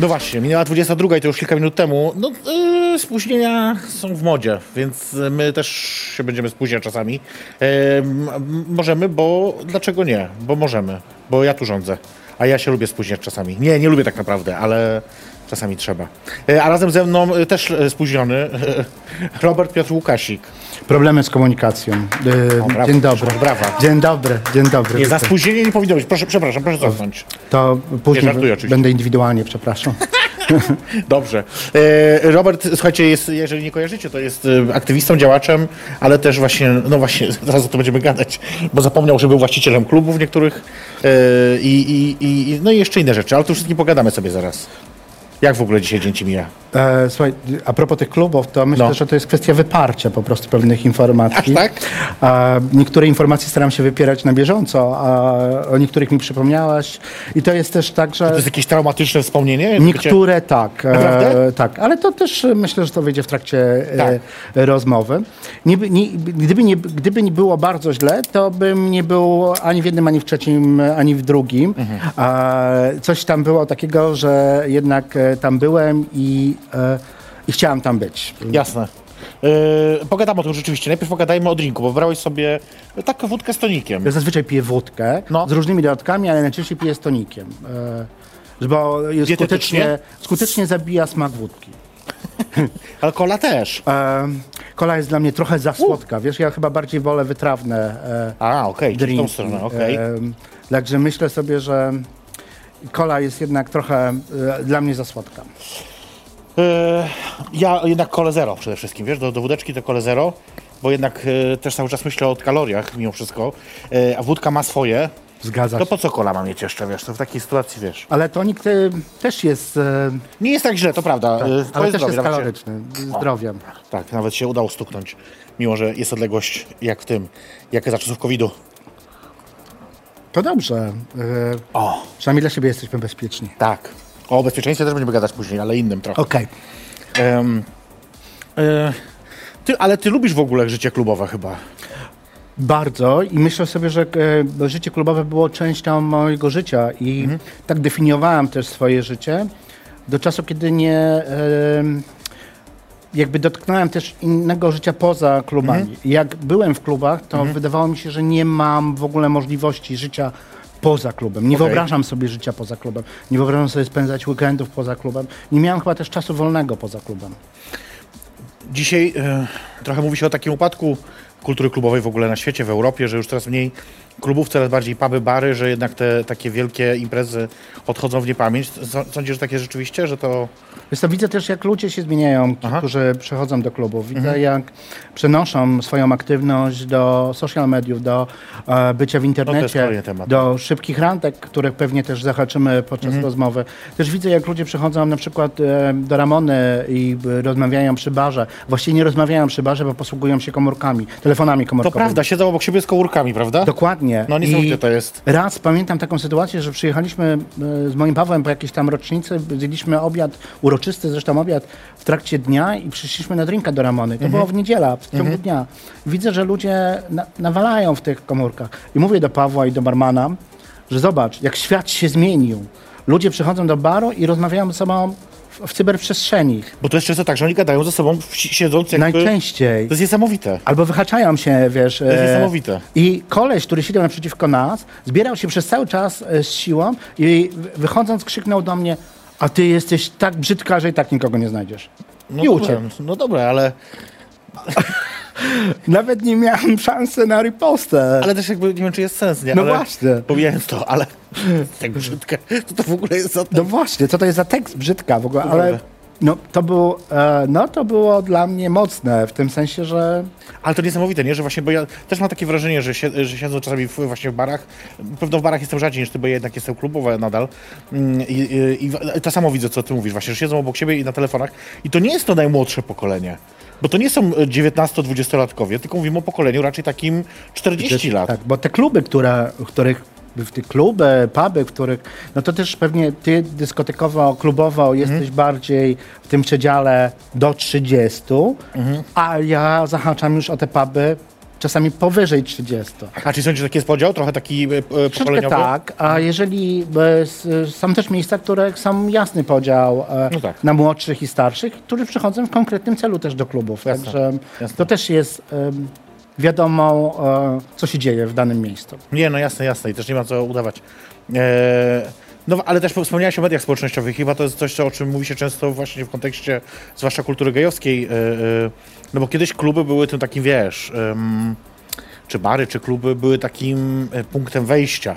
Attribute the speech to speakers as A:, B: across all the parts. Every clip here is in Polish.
A: No właśnie, minęła 22 i to już kilka minut temu. No, yy, spóźnienia są w modzie, więc my też się będziemy spóźniać czasami. Yy, możemy, bo dlaczego nie? Bo możemy, bo ja tu rządzę. A ja się lubię spóźniać czasami. Nie, nie lubię tak naprawdę, ale czasami trzeba. Yy, a razem ze mną yy, też yy, spóźniony Robert Piotr Łukasik.
B: Problemy z komunikacją. E,
A: O,
B: dzień dobry.
A: brawa.
B: Dzień dobry, dzień dobry.
A: Nie, za spóźnienie nie powinno być. Proszę, przepraszam, proszę cofnąć.
B: To później
A: żartuję oczywiście.
B: będę indywidualnie, przepraszam.
A: Dobrze. E, Robert, słuchajcie, jest, jeżeli nie kojarzycie, to jest e, aktywistą, działaczem, ale też właśnie, no właśnie, zaraz o to będziemy gadać, bo zapomniał, że był właścicielem klubów niektórych e, i, i, i, no i jeszcze inne rzeczy, ale to wszystkim pogadamy sobie zaraz. Jak w ogóle dzisiaj dzień ci mija?
B: E, słuchaj, a propos tych klubów, to myślę,
A: No.
B: że to jest kwestia wyparcia po prostu pewnych informacji.
A: Aż tak?
B: A niektóre informacje staram się wypierać na bieżąco, a o niektórych mi przypomniałaś. I to jest też tak, że...
A: To jest jakieś traumatyczne wspomnienie?
B: Niektóre tak,
A: Naprawdę?
B: e, tak, ale to też e, myślę, że to wyjdzie w trakcie e,
A: Tak.
B: rozmowy. Nie, nie, gdyby, nie, gdyby nie było bardzo źle, to bym nie był ani w jednym, ani w trzecim, ani w drugim.
A: Mhm.
B: Coś tam było takiego, że jednak e, tam byłem i, e, i chciałem tam być.
A: Jasne. E, pogadamy o tym rzeczywiście. Najpierw pogadajmy o drinku, bo brałeś sobie taką wódkę z tonikiem.
B: Ja zazwyczaj piję wódkę
A: No.
B: z różnymi dodatkami, ale najczęściej piję z tonikiem. E, bo skutecznie, skutecznie zabija smak wódki.
A: Ale kola też.
B: Kola jest dla mnie trochę za słodka, wiesz, ja chyba bardziej wolę wytrawne e,
A: A, okej, tą
B: drinki.
A: stronę, okej.
B: Em, Także myślę sobie, że kola jest jednak trochę e, dla mnie za słodka.
A: E, Ja jednak kole zero przede wszystkim, wiesz, do, do wódeczki to kole zero, bo jednak e, też cały czas myślę o kaloriach mimo wszystko, a wódka ma swoje,
B: Zgadza
A: to
B: się.
A: po co kola ma mieć jeszcze, wiesz, to w takiej sytuacji, wiesz.
B: Ale tonik e, też jest, e,
A: Nie jest tak źle, to prawda. e,
B: ale
A: twoje
B: też jest
A: nawet się-
B: kaloryczny, zdrowiem.
A: Tak, nawet się udało stuknąć, mimo że jest odległość jak w tym, jak za czasów COVID-u.
B: To dobrze. e,
A: O,
B: Przynajmniej dla siebie jesteśmy bezpieczni.
A: tak. O bezpieczeństwie też będziemy gadać później, ale innym trochę.
B: Okej.
A: Em, e, ty, ale ty lubisz w ogóle życie klubowe chyba.
B: Bardzo i myślę sobie, że e, życie klubowe było częścią mojego życia i
A: Mhm.
B: tak definiowałem też swoje życie do czasu, kiedy nie e, jakby dotknąłem też innego życia poza klubami.
A: Mhm.
B: Jak byłem w klubach, to wydawało mi się, że nie mam w ogóle możliwości życia poza klubem. Nie
A: Okej.
B: wyobrażam sobie życia poza klubem. Nie wyobrażam sobie spędzać weekendów poza klubem. Nie miałem chyba też czasu wolnego poza klubem.
A: Dzisiaj e, trochę mówi się o takim upadku kultury klubowej w ogóle na świecie, w Europie, że już coraz mniej klubów, coraz bardziej puby, bary, że jednak te takie wielkie imprezy odchodzą w niepamięć. Sądzisz, że takie rzeczywiście, że to...
B: Wiesz co, widzę też, jak ludzie się zmieniają,
A: Aha. Mhm.
B: którzy przychodzą do klubów. Widzę, jak przenoszą swoją aktywność do social mediów, do e, bycia w internecie,
A: temat.
B: do szybkich randek, których pewnie też zahaczymy podczas
A: Mhm.
B: rozmowy. Też widzę, jak ludzie przychodzą na przykład e, do Ramony i e, rozmawiają przy barze. Właściwie nie rozmawiają przy barze, bo posługują się komórkami, telefonami
A: To
B: komórkowymi.
A: prawda, siedzą obok siebie z komórkami, prawda?
B: Dokładnie.
A: No niesamowite to jest.
B: Raz pamiętam taką sytuację, że przyjechaliśmy e, z moim Pawłem po jakiejś tam rocznicy, zjedliśmy obiad, uroczysty zresztą obiad w trakcie dnia i przyszliśmy na drinka do Ramony. To było w niedziela, w ciągu dnia. Widzę, że ludzie na, nawalają w tych komórkach. I mówię do Pawła i do barmana, że zobacz, jak świat się zmienił. Ludzie przychodzą do baru i rozmawiają ze sobą w, w cyberprzestrzeni.
A: Bo to jest często tak, że oni gadają ze sobą siedząc jakby...
B: Najczęściej.
A: To jest niesamowite.
B: Albo wyhaczają się, wiesz. To
A: jest niesamowite.
B: I koleś, który siedział naprzeciwko nas, zbierał się przez cały czas e, z siłą i wychodząc krzyknął do mnie, a ty jesteś tak brzydka, że i tak nikogo nie znajdziesz.
A: No
B: I uciekł.
A: No dobra, ale...
B: Nawet nie miałem szansy na ripostę.
A: Ale też jakby nie wiem, czy jest sens, nie?
B: No
A: ale,
B: właśnie.
A: Pomijając to, ale tak brzydkie. To to w ogóle jest za
B: No właśnie, co to jest za tekst brzydka w ogóle, ale no to, było, e, no to było dla mnie mocne, w tym sensie, że
A: Ale to niesamowite, nie? Że właśnie, bo ja też mam takie wrażenie, że, sie, że siedzą czasami w, właśnie w barach. Pewno w barach jestem rzadziej niż ty, bo ja jednak jestem klubowa nadal. Mm, I, i, i to samo widzę, co ty mówisz, właśnie, że siedzą obok siebie i na telefonach. I to nie jest to najmłodsze pokolenie. Bo to nie są 19-20-latkowie, tylko mówimy o pokoleniu raczej takim 40 lat.
B: Tak, bo te kluby, które, których w te kluby, puby, w których, no to też pewnie ty dyskotekowo, klubowo jesteś
A: Mhm.
B: bardziej w tym przedziale do 30,
A: Mhm.
B: a ja zahaczam już o te puby czasami powyżej 30.
A: A czy sądzisz, że taki jest podział? Trochę taki e, e, pokoleniowy?
B: tak, a jeżeli e, s- są też miejsca, które są jasny podział e,
A: No tak.
B: na młodszych i starszych, którzy przychodzą w konkretnym celu też do klubów.
A: Jasne,
B: Także
A: jasne.
B: to też jest em, wiadomo, e, co się dzieje w danym miejscu.
A: Nie, no jasne, jasne i też nie ma co udawać. E, no ale też wspomniałeś o mediach społecznościowych. Chyba to jest coś, o czym mówi się często właśnie w kontekście zwłaszcza kultury gejowskiej. No bo kiedyś kluby były tym takim, wiesz, czy bary, czy kluby były takim e, punktem wejścia.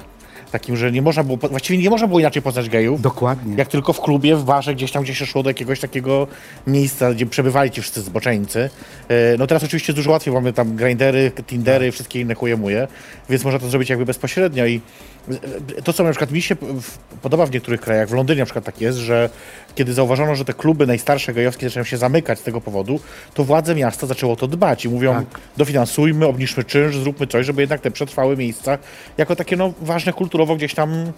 A: Takim, że nie można było, właściwie nie można było inaczej poznać gejów.
B: Dokładnie.
A: Jak tylko w klubie, w barze, gdzieś tam, gdzie się szło do jakiegoś takiego miejsca, gdzie przebywali ci wszyscy zboczeńcy. E, No teraz oczywiście dużo łatwiej, mamy tam grindery, tindery, wszystkie inne chujemuje, więc można to zrobić jakby bezpośrednio i to, co na przykład mi się podoba w niektórych krajach, w Londynie na przykład tak jest, że kiedy zauważono, że te kluby najstarsze gejowskie zaczynają się zamykać z tego powodu, to władze miasta zaczęło to dbać i mówią,
B: Tak.
A: dofinansujmy, obniżmy czynsz, zróbmy coś, żeby jednak te przetrwałe miejsca jako takie no, ważne kulturowo gdzieś tam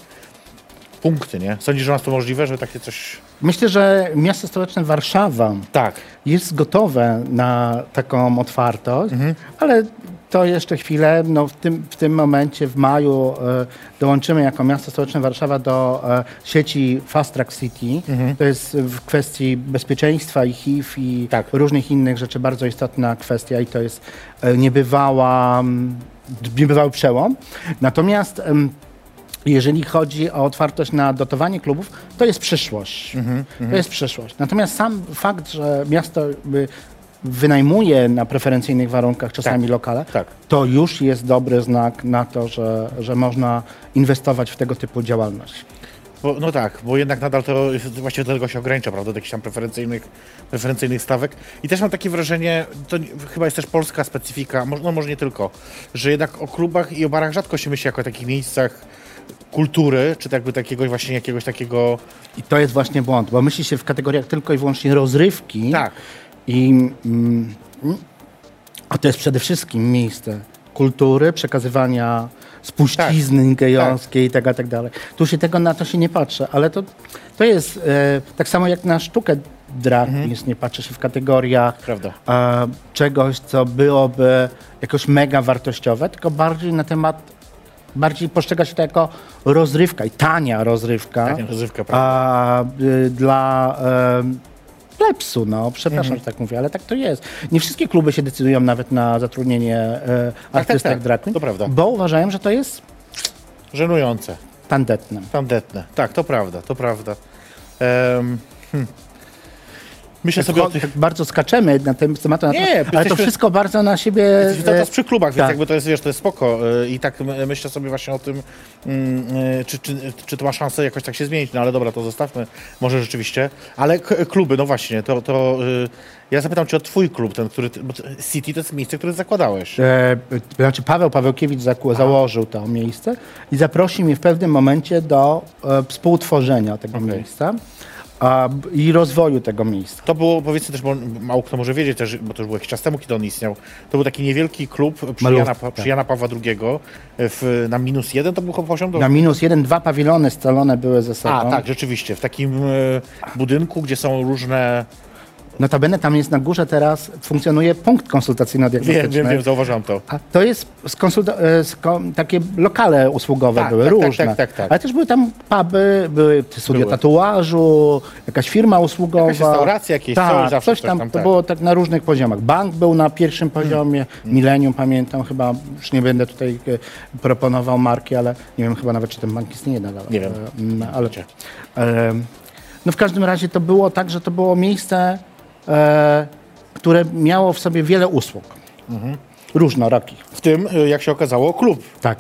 A: punkty, nie? Sądzisz, że nas to możliwe, że takie coś...
B: Myślę, że miasto stołeczne Warszawa
A: Tak.
B: jest gotowe na taką otwartość,
A: Mhm.
B: ale to jeszcze chwilę. No w, tym, w tym momencie, w maju, e, dołączymy jako miasto stołeczne Warszawa do e, sieci Fast Track City.
A: Mhm.
B: To jest w kwestii bezpieczeństwa i HIV i
A: Tak.
B: różnych innych rzeczy bardzo istotna kwestia i to jest e, niebywała, mm, niebywały przełom. Natomiast jeżeli chodzi o otwartość na dotowanie klubów, to jest przyszłość.
A: Mhm,
B: To jest przyszłość. Natomiast sam fakt, że miasto wynajmuje na preferencyjnych warunkach czasami
A: Tak,
B: lokale,
A: tak.
B: to już jest dobry znak na to, że, że można inwestować w tego typu działalność.
A: Bo, no tak, bo jednak nadal to właściwie do tego się ogranicza, prawda, do jakichś tam preferencyjnych, preferencyjnych stawek. I też mam takie wrażenie, to chyba jest też polska specyfika, może, no może nie tylko, że jednak o klubach i o barach rzadko się myśli jako o takich miejscach kultury, czy jakby takiego właśnie jakiegoś takiego...
B: I to jest właśnie błąd, bo myśli się w kategoriach tylko i wyłącznie rozrywki.
A: Tak.
B: I mm, mm, a to jest przede wszystkim miejsce kultury, przekazywania spuścizny gejowskiej i tak, tak dalej. Tu się tego na to się nie patrzy, ale to, to jest e, tak samo jak na sztukę drag queens, nie patrzy się w kategoriach e, czegoś, co byłoby jakoś mega wartościowe, tylko bardziej na temat, bardziej postrzega się to jako rozrywka i tania rozrywka.
A: Tania rozrywka, prawda.
B: a, y, dla e, plepsu, no, przepraszam, że tak mówię, ale tak to jest. Nie wszystkie kluby się decydują nawet na zatrudnienie e, artystek
A: tak,
B: drag queen,
A: to prawda.
B: bo uważają, że to jest
A: Żenujące,
B: tandetne.
A: tandetne. Tak, to prawda, to prawda. Em, hmm. Myślę
B: Tak,
A: sobie o tych...
B: tak bardzo skaczemy na ten temat, na
A: Nie,
B: to, ale to
A: jesteśmy-
B: wszystko bardzo na siebie...
A: Jesteśmy cały czas przy klubach, więc
B: tak.
A: jakby to jest, wiesz, to jest spoko. y, I tak my- myślę sobie właśnie o tym, mm, y, czy, czy, czy to ma szansę jakoś tak się zmienić. No ale dobra, to zostawmy. Może rzeczywiście. Ale kluby, no właśnie, to, to y, ja zapytam cię o twój klub, ten, który, bo City to jest miejsce, które zakładałeś.
B: E, to znaczy Paweł Pawełkiewicz zaku- założył to miejsce i zaprosił mnie w pewnym momencie do e, współtworzenia tego
A: Okej.
B: miejsca a, i rozwoju tego miejsca.
A: To było, powiedzmy też, bo mało kto może wiedzieć też, bo to już było jakiś czas temu, kiedy on istniał, to był taki niewielki klub przy, Jana, Pa-
B: tak.
A: przy Jana Pawła II w, na minus jeden, to był poziom do...
B: Na minus jeden, dwa pawilony scalone były ze sobą.
A: A, tak, rzeczywiście, w takim y, budynku, gdzie są różne...
B: Notabene tam jest na górze teraz, funkcjonuje punkt konsultacyjno-diagnostyczny.
A: Wiem, wiem, wiem, zauważyłam to.
B: A to jest skonsulta- e, takie lokale usługowe
A: Tak,
B: były,
A: tak, tak,
B: różne.
A: tak, tak, tak.
B: Ale też były tam puby, były studia
A: Były.
B: tatuażu, jakaś firma usługowa.
A: Jakaś restauracja, jakieś
B: tak,
A: coś, zawsze
B: coś
A: coś
B: tam,
A: tam,
B: to
A: tak.
B: było tak na różnych poziomach. Bank był na pierwszym poziomie, Millennium pamiętam chyba, już nie będę tutaj e, proponował marki, ale nie wiem chyba nawet, czy ten bank istnieje nadal.
A: Nie wiem.
B: E, m, ale, e, no w każdym razie to było tak, że to było miejsce, które miało w sobie wiele usług. Różnorakich.
A: W tym, y, jak się okazało, klub.
B: Tak.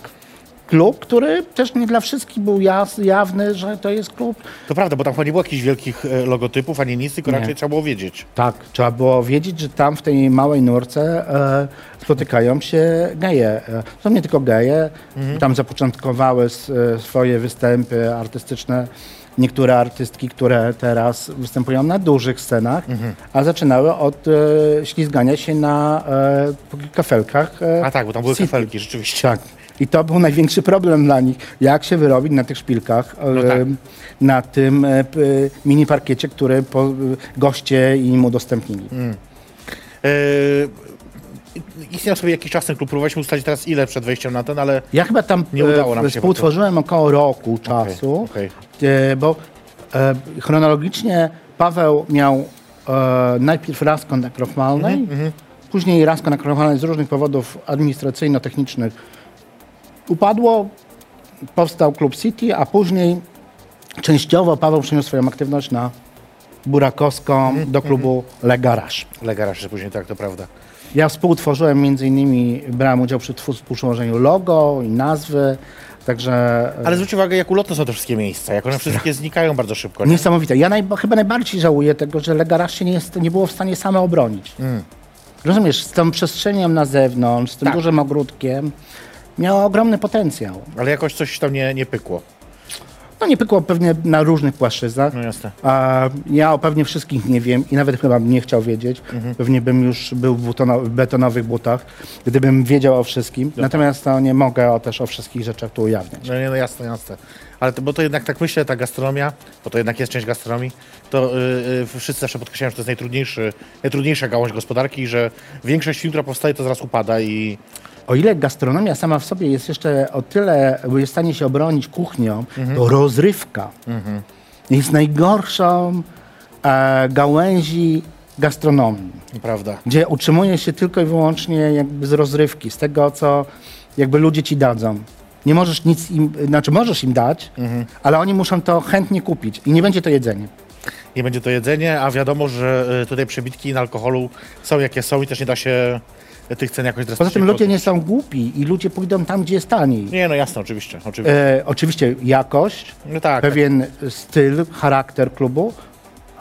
B: Klub, który też nie dla wszystkich był jawny, że to jest klub.
A: To prawda, bo tam chyba nie było jakichś wielkich e, logotypów, ani nic, tylko
B: Nie.
A: raczej trzeba było wiedzieć.
B: Tak, trzeba było wiedzieć, że tam w tej małej nurce e, spotykają się geje. E, są nie tylko geje, tam zapoczątkowały e, swoje występy artystyczne niektóre artystki, które teraz występują na dużych scenach, a zaczynały od e, ślizgania się na e, kafelkach. E,
A: A tak, bo tam były
B: City.
A: kafelki, rzeczywiście.
B: Tak. I to był największy problem dla nich. Jak się wyrobić na tych szpilkach, e,
A: tak.
B: na tym e, mini parkiecie, który po, goście im udostępnili.
A: E, istniał sobie jakiś czas ten klub, próbowaliśmy ustalić teraz ile przed wejściem na ten, ale
B: Ja chyba tam
A: Nie udało nam
B: e,
A: się
B: współtworzyłem około roku czasu,
A: okej.
B: e, bo e, chronologicznie Paweł miał najpierw Rasko na Krofmalnej,
A: Mhm,
B: później na Krofmalnej z różnych powodów administracyjno-technicznych upadło, powstał Klub City, a później częściowo Paweł przeniósł swoją aktywność na Burakowską
A: Mhm,
B: do klubu Le Garage.
A: Legaraż, że później tak, to prawda.
B: Ja współtworzyłem między innymi, brałem udział przy współtworzeniu logo i nazwy, także e,
A: Ale zwróć uwagę, jak ulotne są te wszystkie miejsca, jak one wszystkie znikają bardzo szybko. Nie?
B: niesamowite. Ja naj, chyba najbardziej żałuję tego, że Legaraż się nie, jest, nie było w stanie same obronić.
A: Mm.
B: Rozumiesz, z tą przestrzenią na zewnątrz, z tym
A: Tak.
B: dużym ogródkiem, miało ogromny potencjał.
A: Ale jakoś coś tam nie, nie pykło.
B: No nie pykło pewnie na różnych płaszczyznach.
A: No jasne.
B: A ja o pewnie wszystkich nie wiem i nawet chyba bym nie chciał wiedzieć.
A: Mhm.
B: Pewnie bym już był w, betonowych butach, gdybym wiedział o wszystkim. Natomiast to nie mogę o, też o wszystkich rzeczach tu ujawniać.
A: No nie, no jasne, jasne. Ale to, bo to jednak tak myślę, ta gastronomia, bo to jednak jest część gastronomii, to yy, wszyscy zawsze podkreślają, że to jest najtrudniejszy, najtrudniejsza gałąź gospodarki i że większość która powstaje, to zaraz upada i
B: O ile gastronomia sama w sobie jest jeszcze o tyle, bo jest w stanie się obronić kuchnią, to rozrywka jest najgorszą e, gałęzi gastronomii.
A: prawda.
B: gdzie utrzymuje się tylko i wyłącznie jakby z rozrywki, z tego, co jakby ludzie ci dadzą. Nie możesz nic im, znaczy możesz im dać, ale oni muszą to chętnie kupić i nie będzie to jedzenie.
A: Nie będzie to jedzenie, a wiadomo, że y, tutaj przebitki na alkoholu są jakie są i też nie da się tych cen jakoś drastycznie
B: Poza tym ludzie nie są głupi i ludzie pójdą tam, gdzie jest taniej.
A: Nie, no jasne, oczywiście. oczywiście.
B: E, oczywiście jakość,
A: No tak,
B: pewien styl, charakter klubu,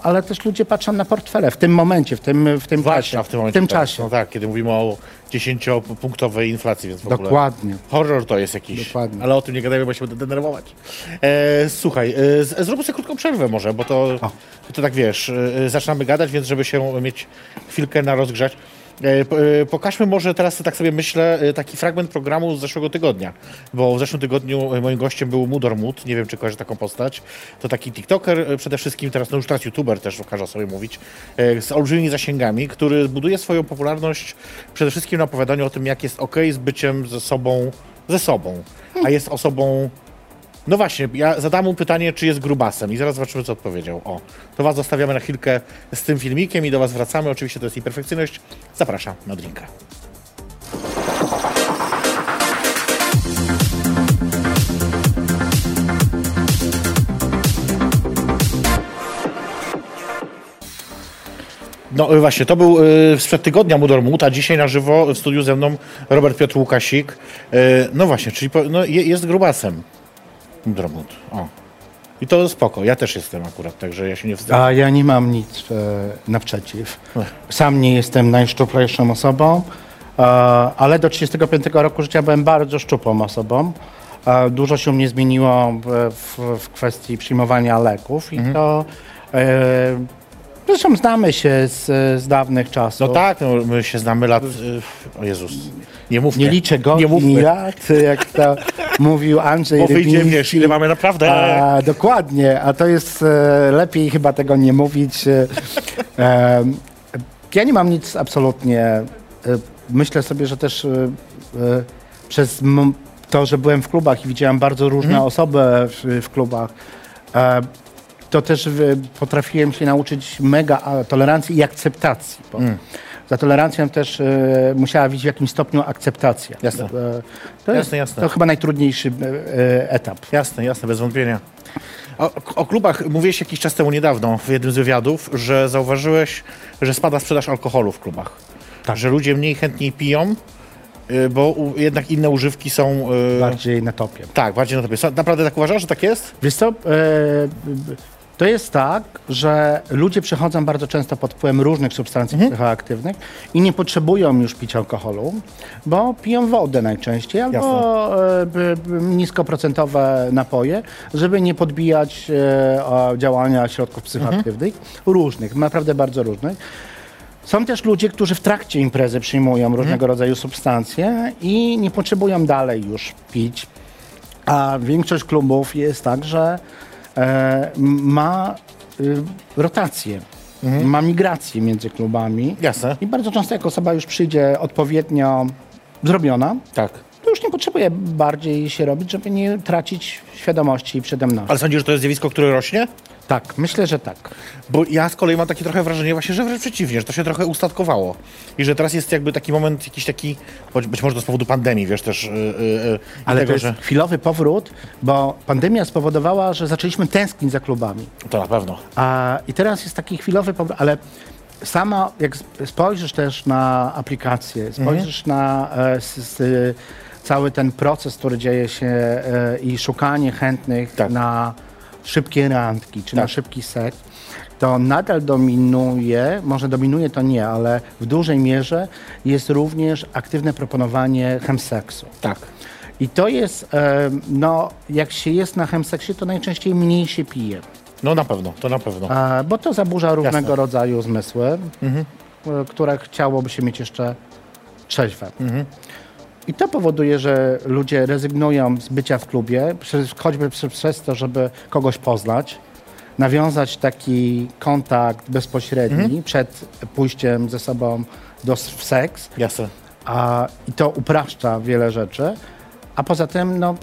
B: ale też ludzie patrzą na portfele w tym momencie, w tym, w tym
A: Zwłaszcza
B: czasie.
A: w tym momencie. tak.
B: czasie.
A: No tak, kiedy mówimy o 10-punktowej inflacji, więc w ogóle...
B: Dokładnie.
A: Horror to jest jakiś.
B: Dokładnie.
A: Ale o tym nie gadajmy, bo się będę denerwować. E, słuchaj, e, zróbmy sobie krótką przerwę może, bo to, to tak wiesz, e, zaczynamy gadać, więc żeby się mieć chwilkę na rozgrzać. E, e, Pokażmy może teraz, tak sobie myślę, e, taki fragment programu z zeszłego tygodnia, bo w zeszłym tygodniu moim gościem był Mudor Mud, nie wiem czy kojarzy taką postać, to taki TikToker przede wszystkim, teraz no już teraz YouTuber też okaże sobie mówić, z olbrzymimi zasięgami, który buduje swoją popularność przede wszystkim na opowiadaniu o tym, jak jest ok z byciem ze sobą, ze sobą, a jest osobą no właśnie, ja zadam mu pytanie, czy jest grubasem i zaraz zobaczymy, co odpowiedział. O, to was zostawiamy na chwilkę z tym filmikiem i do was wracamy. Oczywiście to jest imperfekcyjność. Zapraszam na drinka. No y, właśnie, to był y, sprzed tygodnia Mudor Mut, a dzisiaj na żywo w studiu ze mną Robert Piotr Łukasik. Y, no właśnie, czyli po, no, je, jest grubasem. Mut. O. I to spoko, ja też jestem akurat, także ja się nie wstydzę.
B: A ja nie mam nic e, naprzeciw. Sam nie jestem najszczuplejszą osobą, e, ale do 35 roku życia byłem bardzo szczupłą osobą. E, dużo się u mnie zmieniło w, w, w kwestii przyjmowania leków i to... Zresztą znamy się z, z dawnych czasów.
A: No tak, no, my się znamy lat... Y, o Jezus, nie mówmy.
B: Nie liczę
A: Nie
B: godzin i
A: mówmy,
B: lat, jak to mówił Andrzej
A: bo wyjdzie, wiesz, ile mamy naprawdę...
B: A, dokładnie, a to jest e, lepiej chyba tego nie mówić. E, e, ja nie mam nic absolutnie. Myślę sobie, że też przez to, że byłem w klubach i widziałem bardzo różne osoby w, w klubach, to też w, potrafiłem się nauczyć mega tolerancji i akceptacji. Bo Za tolerancją też e, musiała być w jakimś stopniu akceptacja.
A: Jasne.
B: E, to jest
A: Jasne, jasne.
B: to chyba najtrudniejszy e, e, etap.
A: Jasne, jasne, bez wątpienia. O, o klubach mówiłeś jakiś czas temu niedawno w jednym z wywiadów, że zauważyłeś, że spada sprzedaż alkoholu w klubach.
B: Tak.
A: Że ludzie mniej chętniej piją, bo jednak inne używki są...
B: Bardziej na topie.
A: Tak, bardziej na tobie. Są- Naprawdę tak uważasz, że tak jest?
B: Wiesz co, e, to jest tak, że ludzie przechodzą bardzo często pod wpływem różnych substancji psychoaktywnych i nie potrzebują już pić alkoholu, bo piją wodę najczęściej albo e, b- niskoprocentowe napoje, żeby nie podbijać e, działania środków psychoaktywnych. Różnych, naprawdę bardzo różnych. Są też ludzie, którzy w trakcie imprezy przyjmują różnego rodzaju substancje i nie potrzebują dalej już pić. A większość klubów jest tak, że e, ma y, rotację, ma migrację między klubami.
A: Jasne.
B: I bardzo często jak osoba już przyjdzie odpowiednio zrobiona,
A: Tak.
B: to już nie potrzebuje bardziej się robić, żeby nie tracić świadomości i przytomności.
A: Ale sądzisz, że to jest zjawisko, które rośnie?
B: Tak, myślę, że tak.
A: Bo ja z kolei mam takie trochę wrażenie właśnie, że wręcz przeciwnie, że to się trochę ustatkowało. I że teraz jest jakby taki moment jakiś taki, być, być może to z powodu pandemii, wiesz, też yy, yy,
B: Ale
A: tego,
B: to jest
A: że...
B: chwilowy powrót, bo pandemia spowodowała, że zaczęliśmy tęsknić za klubami.
A: To na pewno.
B: A, I teraz jest taki chwilowy powrót, ale sama, jak sp- spojrzysz też na aplikację, spojrzysz na e, s, s, cały ten proces, który dzieje się e, i szukanie chętnych
A: Tak.
B: na szybkie randki, czy na
A: Tak.
B: szybki seks, to nadal dominuje, może dominuje to nie, ale w dużej mierze jest również aktywne proponowanie chemseksu.
A: Tak.
B: I to jest, e, no, jak się jest na chemseksie, to najczęściej mniej się pije.
A: No na pewno, to na pewno.
B: E, bo to zaburza różnego
A: Jasne.
B: rodzaju zmysły, e, które chciałoby się mieć jeszcze trzeźwe. I to powoduje, że ludzie rezygnują z bycia w klubie, choćby przez, to, żeby kogoś poznać, nawiązać taki kontakt bezpośredni przed pójściem ze sobą do w seks.
A: Jasne.
B: A, I to upraszcza wiele rzeczy. A poza tym no,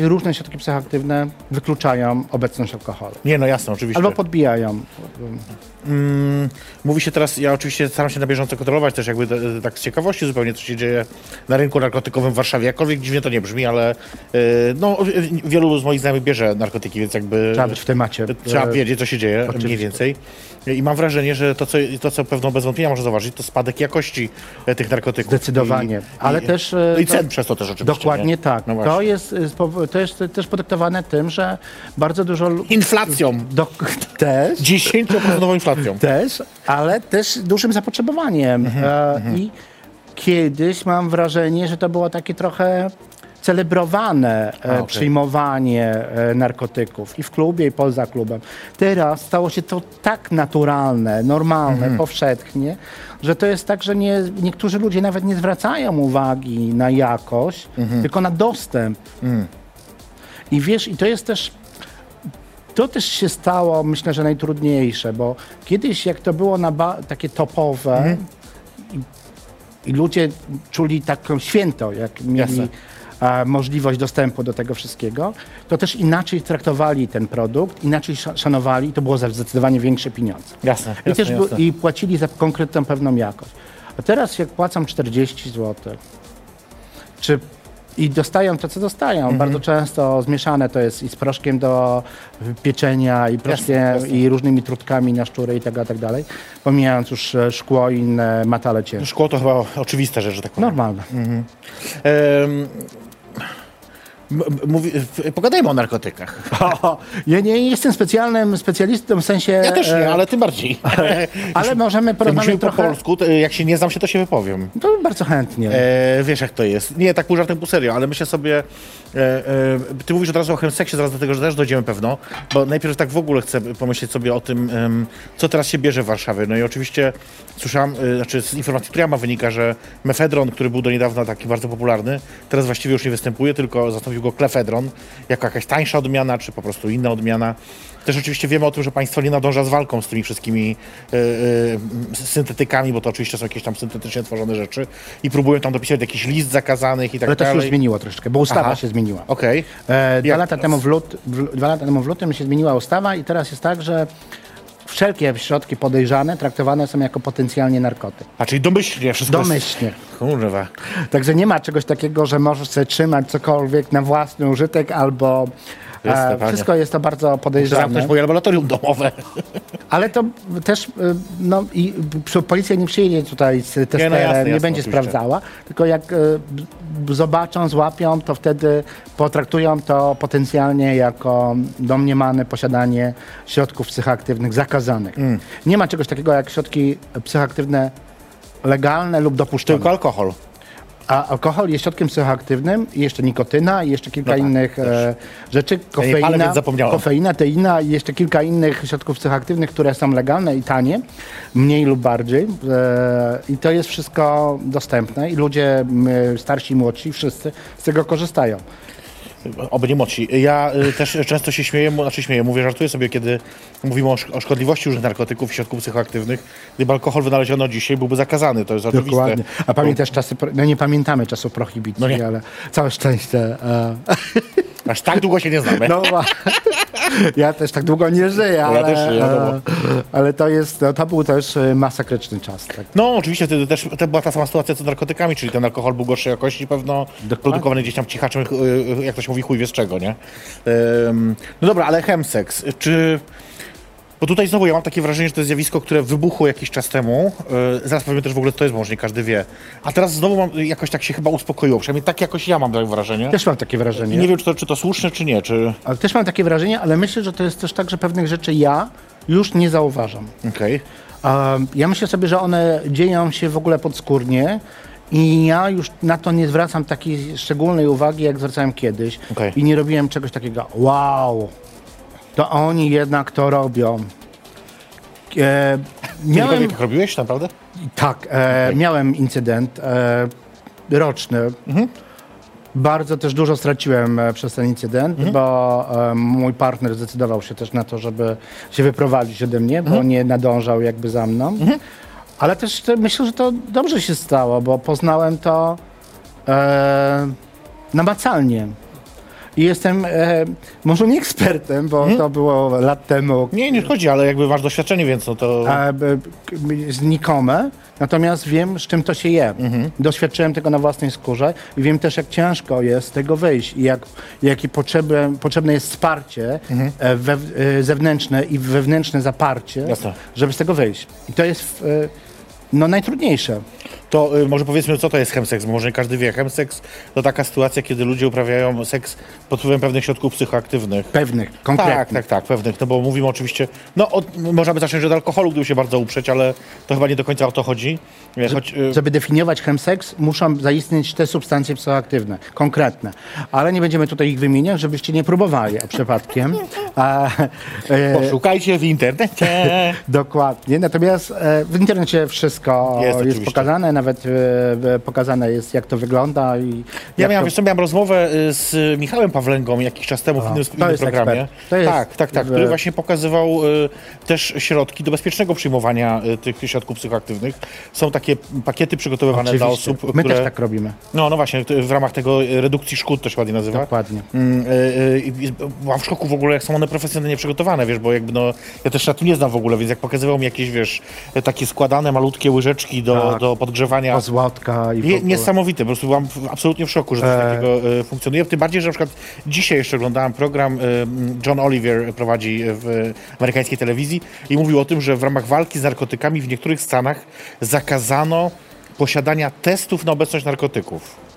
B: y, różne środki psychoaktywne wykluczają obecność alkoholu.
A: Nie, no jasne, oczywiście.
B: Albo podbijają.
A: Mm, mówi się teraz, ja oczywiście staram się na bieżąco kontrolować też jakby e, tak z ciekawości zupełnie, co się dzieje na rynku narkotykowym w Warszawie. Jakkolwiek dziwnie to nie brzmi, ale e, no, e, wielu z moich znajomych bierze narkotyki, więc jakby...
B: Trzeba być w temacie.
A: Trzeba wiedzieć, co się dzieje,
B: oczywiście.
A: mniej więcej. I mam wrażenie, że to, co, to, co pewną bez wątpienia może zauważyć, to spadek jakości e, tych narkotyków.
B: Zdecydowanie.
A: I,
B: Ale
A: i,
B: też, e,
A: i
B: to-
A: cen przez to też oczywiście.
B: Dokładnie
A: nie?
B: tak.
A: No
B: to, jest, spowo- to jest też podyktowane tym, że bardzo dużo...
A: Inflacją.
B: Do, też,
A: 10% inflacją.
B: też, ale też dużym zapotrzebowaniem. E, I kiedyś mam wrażenie, że to było takie trochę celebrowane e,
A: A, okej.
B: przyjmowanie e, narkotyków i w klubie, i poza klubem. Teraz stało się to tak naturalne, normalne, powszechnie, że to jest tak, że nie, niektórzy ludzie nawet nie zwracają uwagi na jakość, tylko na dostęp. I wiesz, i to jest też to też się stało, myślę, że najtrudniejsze, bo kiedyś jak to było na takie topowe i, i ludzie czuli taką święto, jak mieli
A: Jasne.
B: A, możliwość dostępu do tego wszystkiego, to też inaczej traktowali ten produkt, inaczej sza- szanowali to było za zdecydowanie większe pieniądze.
A: Jasne,
B: I,
A: jasne,
B: też
A: jasne.
B: I płacili za konkretną pewną jakość. A teraz jak płacą 40 zł, czy i dostają to, co dostają.
A: Mhm.
B: Bardzo często zmieszane to jest i z proszkiem do pieczenia, i proszkiem,
A: jasne.
B: i różnymi trutkami na szczury i tak, tak dalej. Pomijając już e, szkło i inne metale ciężkie.
A: Szkło to chyba oczywista rzecz, że tak powiem.
B: Normalne.
A: Em, m- m- mówi, pogadajmy o narkotykach.
B: Ja nie jestem specjalnym specjalistą w sensie...
A: Ja też nie,
B: e,
A: ale tym bardziej.
B: ale możemy porozmawiać
A: po
B: trochę...
A: polsku, to, jak się nie znam się, to się wypowiem.
B: To bardzo chętnie.
A: E, wiesz jak to jest. Nie, tak pół żartem, pół serio, ale myślę sobie, e, e, ty mówisz od razu o chemseksie, zaraz do tego że też dojdziemy pewno, bo najpierw tak w ogóle chcę pomyśleć sobie o tym, co teraz się bierze w Warszawie. No i oczywiście słyszałam, e, znaczy z informacji, która ja mam wynika, że mefedron, który był do niedawna taki bardzo popularny, teraz właściwie już nie występuje, tylko zastąpił go klefedron, jako jakaś tańsza odmiana, czy po prostu inna odmiana. Też oczywiście wiemy o tym, że państwo nie nadąża z walką z tymi wszystkimi e, e, syntetykami, bo to oczywiście są jakieś tam syntetycznie tworzone rzeczy i próbują tam dopisać jakiś list zakazanych i tak
B: ale to się
A: dalej.
B: już zmieniło troszeczkę, bo ustawa
A: Aha.
B: się zmieniła.
A: Okej.
B: E, dwa,
A: Jak
B: lata
A: teraz?
B: temu w lut, dwa lata temu w lutym się zmieniła ustawa i teraz jest tak, że wszelkie środki podejrzane traktowane są jako potencjalnie narkotyk.
A: A czyli domyślnie wszystko
B: Domyślnie.
A: Jest... Kurwa.
B: Także nie ma czegoś takiego, że możesz sobie trzymać cokolwiek na własny użytek albo e, wszystko jest to bardzo
A: Zamknąć
B: podejrzane.
A: moje laboratorium domowe.
B: Ale to też, y, no i policja nie przyjedzie tutaj z testerem, nie,
A: jasne, jasne,
B: będzie
A: oczywiście.
B: sprawdzała, tylko jak y, zobaczą, złapią, to wtedy potraktują to potencjalnie jako domniemane posiadanie środków psychoaktywnych zakazanych.
A: Mm.
B: Nie ma czegoś takiego jak środki psychoaktywne legalne lub dopuszczone.
A: Tylko alkohol.
B: A alkohol jest środkiem psychoaktywnym, i jeszcze nikotyna i jeszcze kilka
A: No tak,
B: innych e, rzeczy.
A: palę,
B: Kofeina,
A: zapomniałem.
B: kofeina, teina i jeszcze kilka innych środków psychoaktywnych, które są legalne i tanie, mniej lub bardziej. E, I to jest wszystko dostępne i ludzie starsi i młodsi, wszyscy z tego korzystają.
A: Oby nie młodsi. Ja y, też często się śmieję, znaczy śmieję, mówię, żartuję sobie, kiedy mówimy o, szk- o szkodliwości różnych narkotyków i środków psychoaktywnych. Gdyby alkohol wynaleziono dzisiaj, byłby zakazany, to jest oczywiste.
B: Dokładnie. A pamiętasz czasy, no nie pamiętamy czasów prohibicji,
A: No nie.
B: ale całe szczęście. E,
A: Aż tak długo się nie znamy.
B: No, ja też tak długo nie żyję, ale,
A: też żyję, wiadomo.
B: e, ale to jest, no, to był też e, masakryczny czas. Tak.
A: No, oczywiście wtedy też to była ta sama sytuacja co z narkotykami, czyli ten alkohol był gorszej jakości, pewno produkowany gdzieś tam cichaczem, y, jak to się mówi, chuj wie z czego, nie? No dobra, ale chemseks, czy... Bo tutaj znowu ja mam takie wrażenie, że to jest zjawisko, które wybuchło jakiś czas temu. Yy, zaraz powiem też w ogóle, co to jest, bo może nie każdy wie. A teraz znowu mam, jakoś tak się chyba uspokoiło, przynajmniej tak jakoś ja mam takie wrażenie.
B: Też mam takie
A: I
B: wrażenie.
A: nie wiem, czy to, czy to słuszne, czy nie, czy...
B: Ale też mam takie wrażenie, ale myślę, że to jest też tak, że pewnych rzeczy ja już nie zauważam.
A: Okej.
B: Um, ja myślę sobie, że one dzieją się w ogóle podskórnie i ja już na to nie zwracam takiej szczególnej uwagi, jak zwracałem kiedyś.
A: Okej.
B: I nie robiłem czegoś takiego, wow, to oni jednak to robią. E,
A: Miałem... Jak robiłeś, naprawdę?
B: tak, e, miałem incydent e, roczny. Bardzo też dużo straciłem e, przez ten incydent, bo e, mój partner zdecydował się też na to, żeby się wyprowadzić ode mnie, bo nie nadążał jakby za mną. Ale też te, myślę, że to dobrze się stało, bo poznałem to e, namacalnie. I jestem e, może nie ekspertem, bo to było lat temu,
A: Nie, nie chodzi, ale jakby masz doświadczenie, więc no to...
B: e, znikome, natomiast wiem, z czym to się je. Doświadczyłem tego na własnej skórze i wiem też, jak ciężko jest z tego wyjść i jak, jakie potrzebne, potrzebne jest wsparcie e, we, e, zewnętrzne i wewnętrzne zaparcie,
A: Jasne.
B: żeby z tego wyjść. I to jest e, no, najtrudniejsze.
A: To y, może powiedzmy, co to jest chemseks, bo może nie każdy wie. Chemseks to taka sytuacja, kiedy ludzie uprawiają seks pod wpływem pewnych środków psychoaktywnych.
B: Pewnych, konkretnych.
A: Tak, tak, tak, pewnych, no bo mówimy oczywiście, no od, można by zacząć od alkoholu, gdyby się bardzo uprzeć, ale to chyba nie do końca o to chodzi. Choć, y,
B: Żeby definiować chemseks, muszą zaistnieć te substancje psychoaktywne, konkretne. Ale nie będziemy tutaj ich wymieniać, żebyście nie próbowali a przypadkiem. A, e,
A: poszukajcie w internecie.
B: dokładnie. Natomiast e, w internecie wszystko
A: Jest
B: jest, pokazane, nawet e, e, pokazane jest, jak to wygląda. I
A: Ja miałem,
B: to...
A: wiesz miałem rozmowę y, z Michałem Pawlęgą jakiś czas temu w innym, innym programie.
B: jest-
A: tak, tak, tak, który
B: e,
A: właśnie pokazywał też środki do bezpiecznego przyjmowania tych środków psychoaktywnych. Są takie pakiety przygotowywane dla
B: Oczywiście.
A: osób,
B: My
A: które...
B: też tak robimy.
A: No, no właśnie, w ramach tego redukcji szkód to się ładnie nazywa.
B: Dokładnie.
A: Byłam w szoku w ogóle, jak są one profesjonalnie przygotowane, wiesz, bo jakby no, ja też na tym nie znam w ogóle, więc jak pokazywał mi jakieś, wiesz, takie składane malutkie łyżeczki do,
B: Tak.
A: do podgrzewania.
B: Ozłotka i w
A: Nie, niesamowite, po prostu byłam absolutnie w szoku, że coś
B: E.
A: takiego e, funkcjonuje. Tym bardziej, że na przykład dzisiaj jeszcze oglądałem program, e, John Oliver prowadzi w amerykańskiej telewizji i mówił o tym, że w ramach walki z narkotykami w niektórych stanach zakazano posiadania testów na obecność narkotyków.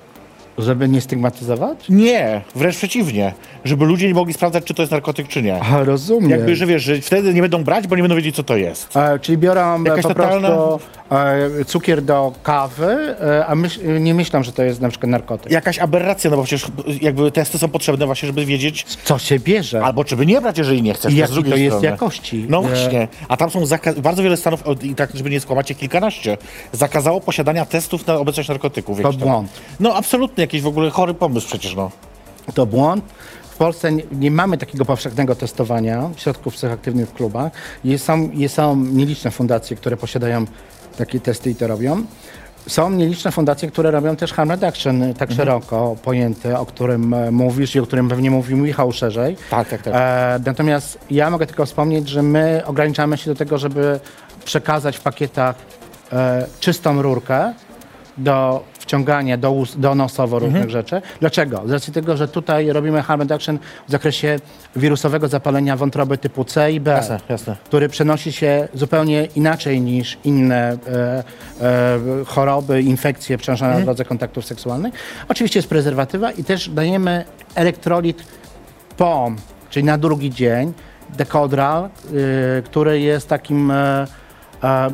B: Żeby nie stygmatyzować?
A: Nie, wręcz przeciwnie, żeby ludzie nie mogli sprawdzać, czy to jest narkotyk, czy nie.
B: A, rozumiem.
A: Jakby, że wiesz, że wtedy nie będą brać, bo nie będą wiedzieć, co to jest.
B: E, czyli biorą
A: Jakaś
B: e, po
A: totalna-
B: prostu e, cukier do kawy, e, a myśl, nie myślą, że to jest na przykład narkotyk.
A: Jakaś aberracja, no bo przecież jakby testy są potrzebne właśnie, żeby wiedzieć,
B: Co się bierze?
A: Albo czy by nie brać, jeżeli nie chcesz.
B: I jaki to jest
A: strony.
B: jakości?
A: No
B: E,
A: właśnie. A tam są bardzo wiele stanów, i tak, żeby nie skłamać, kilkanaście, zakazało posiadania testów na obecność narkotyków.
B: To błąd.
A: No absolutnie, jakiś w ogóle chory pomysł przecież, no.
B: To błąd. W Polsce nie, nie mamy takiego powszechnego testowania środków psychoaktywnych w klubach. Jest, są, jest, są nieliczne fundacje, które posiadają takie testy i to robią. Są nieliczne fundacje, które robią też harm reduction, tak
A: Mhm.
B: szeroko pojęty, o którym e, mówisz i o którym pewnie mówił Michał szerzej.
A: Tak, tak, tak.
B: E, natomiast ja mogę tylko wspomnieć, że my ograniczamy się do tego, żeby przekazać w pakietach e, czystą rurkę do wciąganie do, ust, do nosowo różnych rzeczy. Dlaczego? Z racji tego, że tutaj robimy harm reduction w zakresie wirusowego zapalenia wątroby typu C i B,
A: Jasne, jasne.
B: który przenosi się zupełnie inaczej niż inne e, e, choroby, infekcje przenoszone na drodze kontaktów seksualnych. Oczywiście jest prezerwatywa i też dajemy elektrolit POM, czyli na drugi dzień, dekodral, y, który jest takim e, e,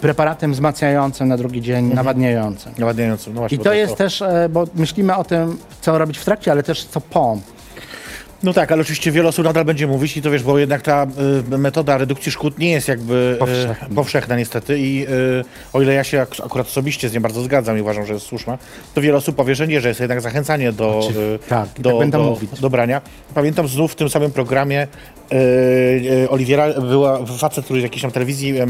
B: preparatem wzmacniającym na drugi dzień, nawadniającym.
A: Nawadniającym, no właśnie.
B: I to jest też, e, bo myślimy o tym, co robić w trakcie, ale też co POM.
A: No tak, ale oczywiście wiele osób nadal będzie mówić i to wiesz, bo jednak ta y, metoda redukcji szkód nie jest jakby y,
B: Powszechna.
A: powszechna niestety i y, o ile ja się ak- akurat osobiście z nią bardzo zgadzam i uważam, że jest słuszna, to wiele osób powie, że nie, że jest jednak zachęcanie do, y,
B: tak, i
A: do,
B: tak
A: do,
B: mówić.
A: do brania. Pamiętam znów w tym samym programie y, y, Oliwiera, była facet, który jakiejś tam telewizji e,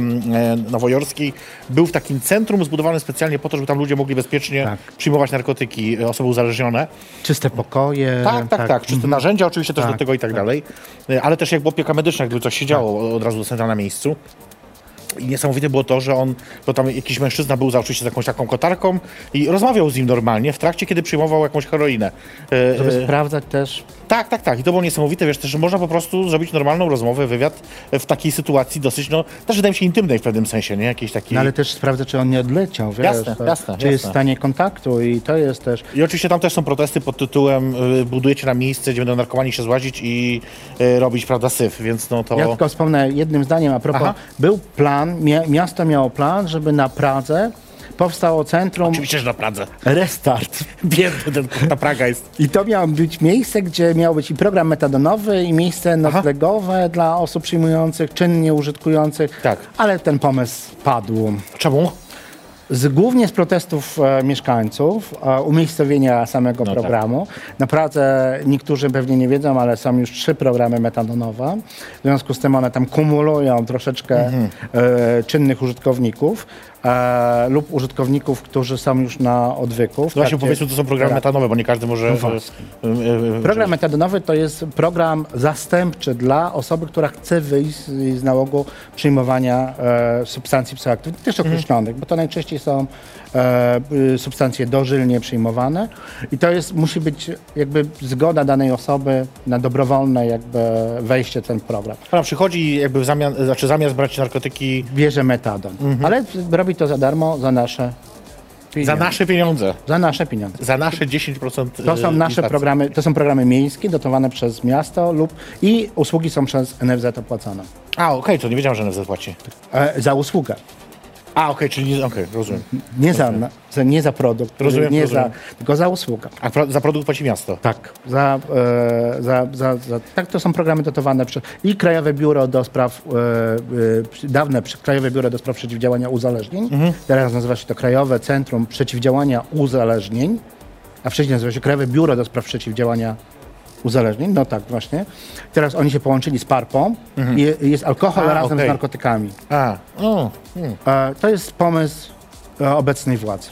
A: nowojorskiej był w takim centrum zbudowanym specjalnie po to, żeby tam ludzie mogli bezpiecznie
B: Tak.
A: przyjmować narkotyki, osoby uzależnione.
B: Czyste pokoje.
A: Tak, tak, tak. Czyste narzędzia oczywiście też
B: Tak,
A: do tego i tak, dalej. Y, Ale też jakby opieka medyczna, gdyby coś się działo, od razu dostępna na miejscu. I niesamowite było to, że on, bo tam jakiś mężczyzna był za oczywiście z jakąś taką kotarką i rozmawiał z nim normalnie w trakcie, kiedy przyjmował jakąś heroinę. Y,
B: Żeby
A: y,
B: sprawdzać też
A: tak, tak, tak. I to było niesamowite, wiesz, też, że można po prostu zrobić normalną rozmowę, wywiad w takiej sytuacji dosyć, no, też wydaje mi się intymnej w pewnym sensie, nie? Jakiejś takiej...
B: No ale też sprawdzę, czy on nie odleciał, wiesz,
A: Jasne,
B: to-
A: jasne,
B: czy jest w
A: jasne.
B: stanie kontaktu i to jest też...
A: I oczywiście tam też są protesty pod tytułem y, budujecie na miejsce, gdzie będą narkomani się złazić i y, robić, prawda, syf, więc no to...
B: Ja tylko wspomnę jednym zdaniem a propos.
A: Aha.
B: Był plan, mia- miasto miało plan, żeby na Pradze powstało centrum
A: Oczywiście, że na Pradze.
B: Restart.
A: Biedny ten, ta Praga jest.
B: I to miało być miejsce, gdzie miał być i program metadonowy, i miejsce noclegowe dla osób przyjmujących, czynnie użytkujących.
A: Tak.
B: Ale ten pomysł padł.
A: Czemu?
B: Z, głównie z protestów e, mieszkańców, e, umiejscowienia samego
A: No tak.
B: programu. Naprawdę niektórzy pewnie nie wiedzą, ale są już trzy programy metadonowe. W związku z tym one tam kumulują troszeczkę
A: Mhm.
B: e, czynnych użytkowników e, lub użytkowników, którzy są już na odwyku.
A: No właśnie powiedzmy, to są programy metanowe, bo nie każdy może...
B: No właśnie.
A: y, y,
B: Program metadonowy to jest program zastępczy dla osoby, która chce wyjść z, z nałogu przyjmowania e, substancji psychoaktywnych, też określonych, bo to najczęściej są e, substancje dożylnie przyjmowane i to jest, musi być jakby zgoda danej osoby na dobrowolne jakby wejście w ten program.
A: Ona przychodzi jakby w zamian, znaczy zamiast brać narkotyki
B: Bierze metadon, ale robi to za darmo, za nasze
A: za
B: pieniądze.
A: nasze pieniądze,
B: Za nasze pieniądze.
A: za nasze 10%
B: To są
A: y,
B: nasze
A: inflacji.
B: programy, to są programy miejskie dotowane przez miasto lub i usługi są przez NFZ opłacone.
A: A, okej, to nie wiedziałem, że NFZ płaci.
B: E, za usługę.
A: A, okej, czyli okej, rozumiem.
B: Nie za, na, za, nie za produkt,
A: Rozumiem,
B: nie
A: rozumiem.
B: Za, tylko za usługę.
A: A pro, za produkt płaci miasto.
B: Tak. Za, e, za, za, za, tak, to są programy dotowane przez i Krajowe Biuro do Spraw, e, e, dawne przy- Krajowe Biuro do Spraw Przeciwdziałania Uzależnień, teraz nazywa się to Krajowe Centrum Przeciwdziałania Uzależnień, a wcześniej nazywa się Krajowe Biuro do Spraw Przeciwdziałania Uzależnień, no tak właśnie. Teraz oni się połączyli z PARPą i jest alkohol
A: A,
B: razem
A: okej.
B: z narkotykami.
A: A, o, hmm.
B: E, to jest pomysł e, obecnej władzy.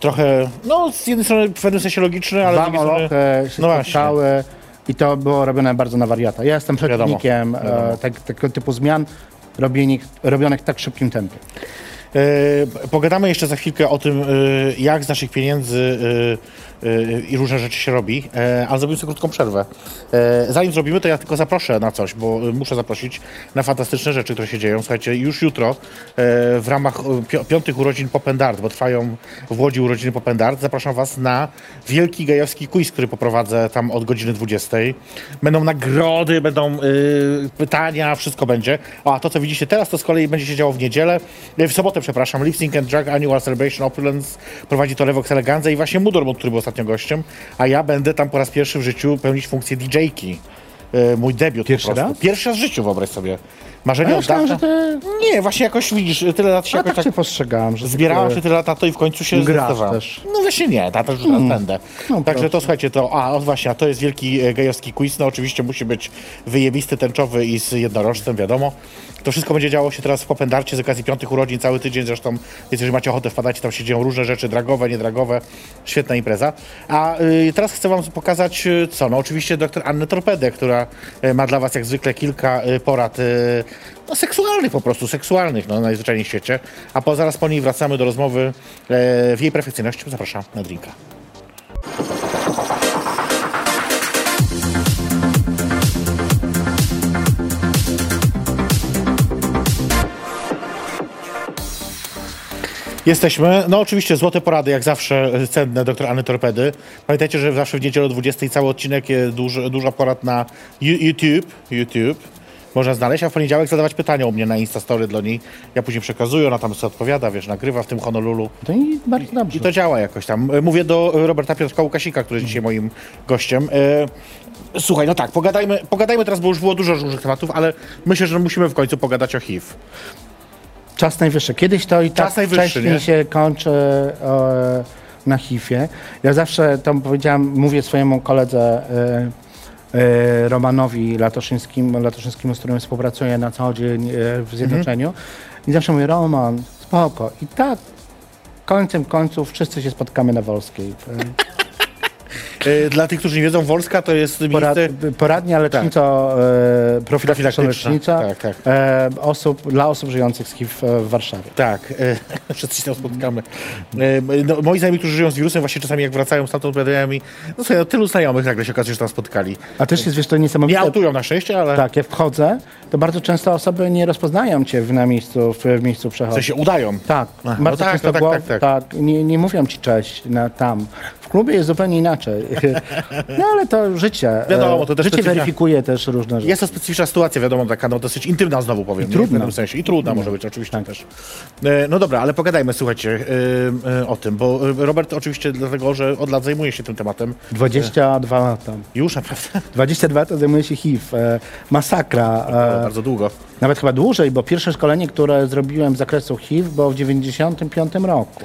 A: trochę, no z jednej strony w pewnym sensie logiczny, ale drugiej strony...
B: się
A: no
B: spotkały i to było robione bardzo na wariata. Ja jestem
A: Wiadomo,
B: przeciwnikiem e, tak, tego typu zmian robionych, robionych w tak szybkim tempie.
A: Pogadamy jeszcze za chwilkę o tym, jak z naszych pieniędzy i różne rzeczy się robi, e, ale zrobimy sobie krótką przerwę. E, Zanim zrobimy, to ja tylko zaproszę na coś, bo muszę zaprosić na fantastyczne rzeczy, które się dzieją. Słuchajcie, już jutro e, w ramach pi- piątych urodzin Popendart, bo trwają w Łodzi urodziny Popendart, zapraszam Was na wielki gejowski quiz, który poprowadzę tam od godziny 20. Będą nagrody, będą e, pytania, wszystko będzie. A to, co widzicie teraz, to z kolei będzie się działo w niedzielę, e, w sobotę, przepraszam, Lip Sync and Drag Annual Celebration Opulence prowadzi to Lewox Eleganza i właśnie Mudormund, który był ostatnio gościem, a ja będę tam po raz pierwszy w życiu pełnić funkcję DJ-ki. E, Mój debiut
B: Pierwszy
A: po prostu.
B: raz?
A: Pierwszy raz w życiu, wyobraź sobie. Marzenie
B: Ja
A: od dawna.
B: że ty...
A: Nie, właśnie jakoś widzisz, tyle lat się
B: Ja
A: jakoś
B: tak
A: tak
B: postrzegałem, że
A: Zbierałem
B: ty-
A: się tyle lat na to i w końcu się zdecydowałem.
B: też.
A: No właśnie nie, na to już teraz będę.
B: No
A: Także
B: proszę.
A: to słuchajcie, to a o, właśnie, a to jest wielki e, gejowski quiz. No oczywiście musi być wyjebisty, tęczowy i z jednorożcem, wiadomo. To wszystko będzie działo się teraz w Popendarcie z okazji piątych urodzin cały tydzień. Zresztą, jeżeli macie ochotę, wpadajcie, tam się dzieją różne rzeczy, dragowe, niedragowe. Świetna impreza. A y, teraz chcę wam pokazać y, co? No oczywiście doktor Annę Torpedę, która e, ma dla was jak zwykle kilka e, porad e, no, seksualnych po prostu, seksualnych no, najzwyczajniej w świecie. A po, zaraz po niej wracamy do rozmowy e, w jej perfekcyjności. Zapraszam na drinka. Jesteśmy. No oczywiście złote porady, jak zawsze e, cenne, doktor Anny Torpedy. Pamiętajcie, że zawsze w niedzielę o 20 cały odcinek, jest duży, dużo porad na YouTube. YouTube. Można znaleźć, a w poniedziałek zadawać pytania u mnie na Instastory dla niej. Ja później przekazuję, ona tam sobie odpowiada, wiesz, nagrywa w tym Honolulu.
B: To i bardzo dobrze.
A: I to działa jakoś tam. E, Mówię do Roberta Piotrka Łukasika, który jest dzisiaj moim gościem. E, Słuchaj, no tak, pogadajmy, pogadajmy teraz, bo już było dużo różnych tematów, ale myślę, że musimy w końcu pogadać o HIV.
B: Czas najwyższy. Kiedyś to i
A: Czas
B: tak wcześniej
A: nie?
B: się kończy e, na HIV-ie. Ja zawsze tam powiedziałam, mówię swojemu koledze e, e, Romanowi Latoszyńskim, Latoszyńskiemu, z którym współpracuję na co dzień e, w Zjednoczeniu. I zawsze mówię, Roman, spoko. I tak końcem końców wszyscy się spotkamy na Wolskiej. E,
A: E, Dla tych, którzy nie wiedzą, Wolska to jest
B: Porad,
A: miejsce...
B: poradnia leczniczo, e, profilaktyczna
A: Profilaktyczna,
B: lecznicza
A: tak, tak.
B: E, osób, dla osób żyjących z HIV w Warszawie.
A: Tak, e, wszyscy się tam spotkamy. E, no, moi znajomi, którzy żyją z wirusem, właśnie czasami jak wracają stamtąd, opowiadają mi, no słuchaj, no, tylu znajomych nagle się okazuje, że tam spotkali.
B: A też jest, wiesz, to
A: Nie
B: niesamowite.
A: autują na szczęście, ale
B: Tak, jak wchodzę, to bardzo często osoby nie rozpoznają cię w, na miejscu, w, w miejscu
A: w
B: przechodu.
A: sensie udają.
B: Tak,
A: Aha,
B: bardzo
A: no tak,
B: często
A: no tak,
B: głow-
A: tak, tak.
B: nie, nie mówią ci cześć na, tam. W klubie jest zupełnie inaczej. No ale to życie.
A: Wiadomo,
B: e,
A: to też
B: Życie weryfikuje też różne rzeczy.
A: Jest to specyficzna sytuacja, wiadomo, taka no, dosyć intymna znowu powiem.
B: I
A: nie?
B: trudna.
A: W pewnym sensie. I trudna może być oczywiście też. E, No dobra, ale pogadajmy, słuchajcie, e, e, o tym, bo e, Robert oczywiście dlatego, że od lat zajmuje się tym tematem.
B: 22 lata.
A: Już naprawdę
B: 22 lata zajmuje się HIV. E, masakra. E,
A: bardzo długo.
B: Nawet chyba dłużej, bo pierwsze szkolenie, które zrobiłem z zakresu HIV było w 95 roku.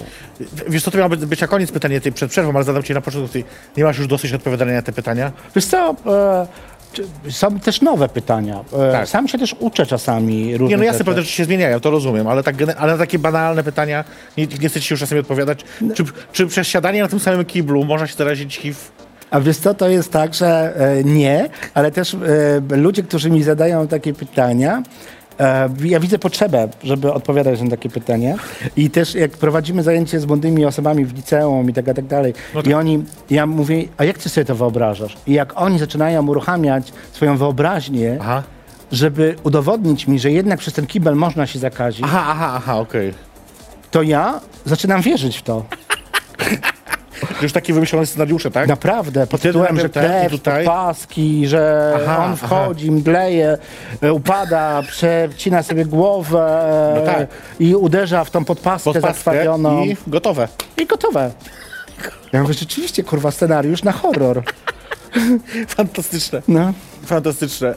A: Wiesz co, to miało być- być na koniec pytanie tej przed przerwą, ale zadam ci na początku. Nie masz już dosyć odpowiadania na te pytania?
B: Wiesz co, e, są też nowe pytania. E,
A: Tak.
B: Sam się też uczę czasami różnych
A: Nie, no jasne, pewne rzeczy się zmieniają, to rozumiem, ale, tak, ale na takie banalne pytania nie, nie chcecie już czasami odpowiadać. Czy, czy przez siadanie na tym samym kiblu można się zarazić HIV?
B: A wiesz co, to jest tak, że e, nie, ale też e, ludzie, którzy mi zadają takie pytania, e, ja widzę potrzebę, żeby odpowiadać na takie pytania. I też jak prowadzimy zajęcie z młodymi osobami w liceum i tak, tak dalej, i oni, ja mówię, a jak ty sobie to wyobrażasz? I jak oni zaczynają uruchamiać swoją wyobraźnię,
A: Aha.
B: żeby udowodnić mi, że jednak przez ten kibel można się zakazić,
A: Aha, aha, aha, okej.
B: to ja zaczynam wierzyć w to.
A: Już takie wymyślone scenariusze, tak?
B: Naprawdę, pod tytułem, że krew,
A: tutaj?
B: paski, że
A: Aha,
B: on wchodzi, mdleje, e, upada, przecina sobie głowę
A: No tak.
B: i uderza w tą podpaskę,
A: Pod paskę
B: zakrwawioną
A: i gotowe.
B: i gotowe. Ja mówię, rzeczywiście, kurwa, scenariusz na horror.
A: Fantastyczne.
B: No.
A: Fantastyczne.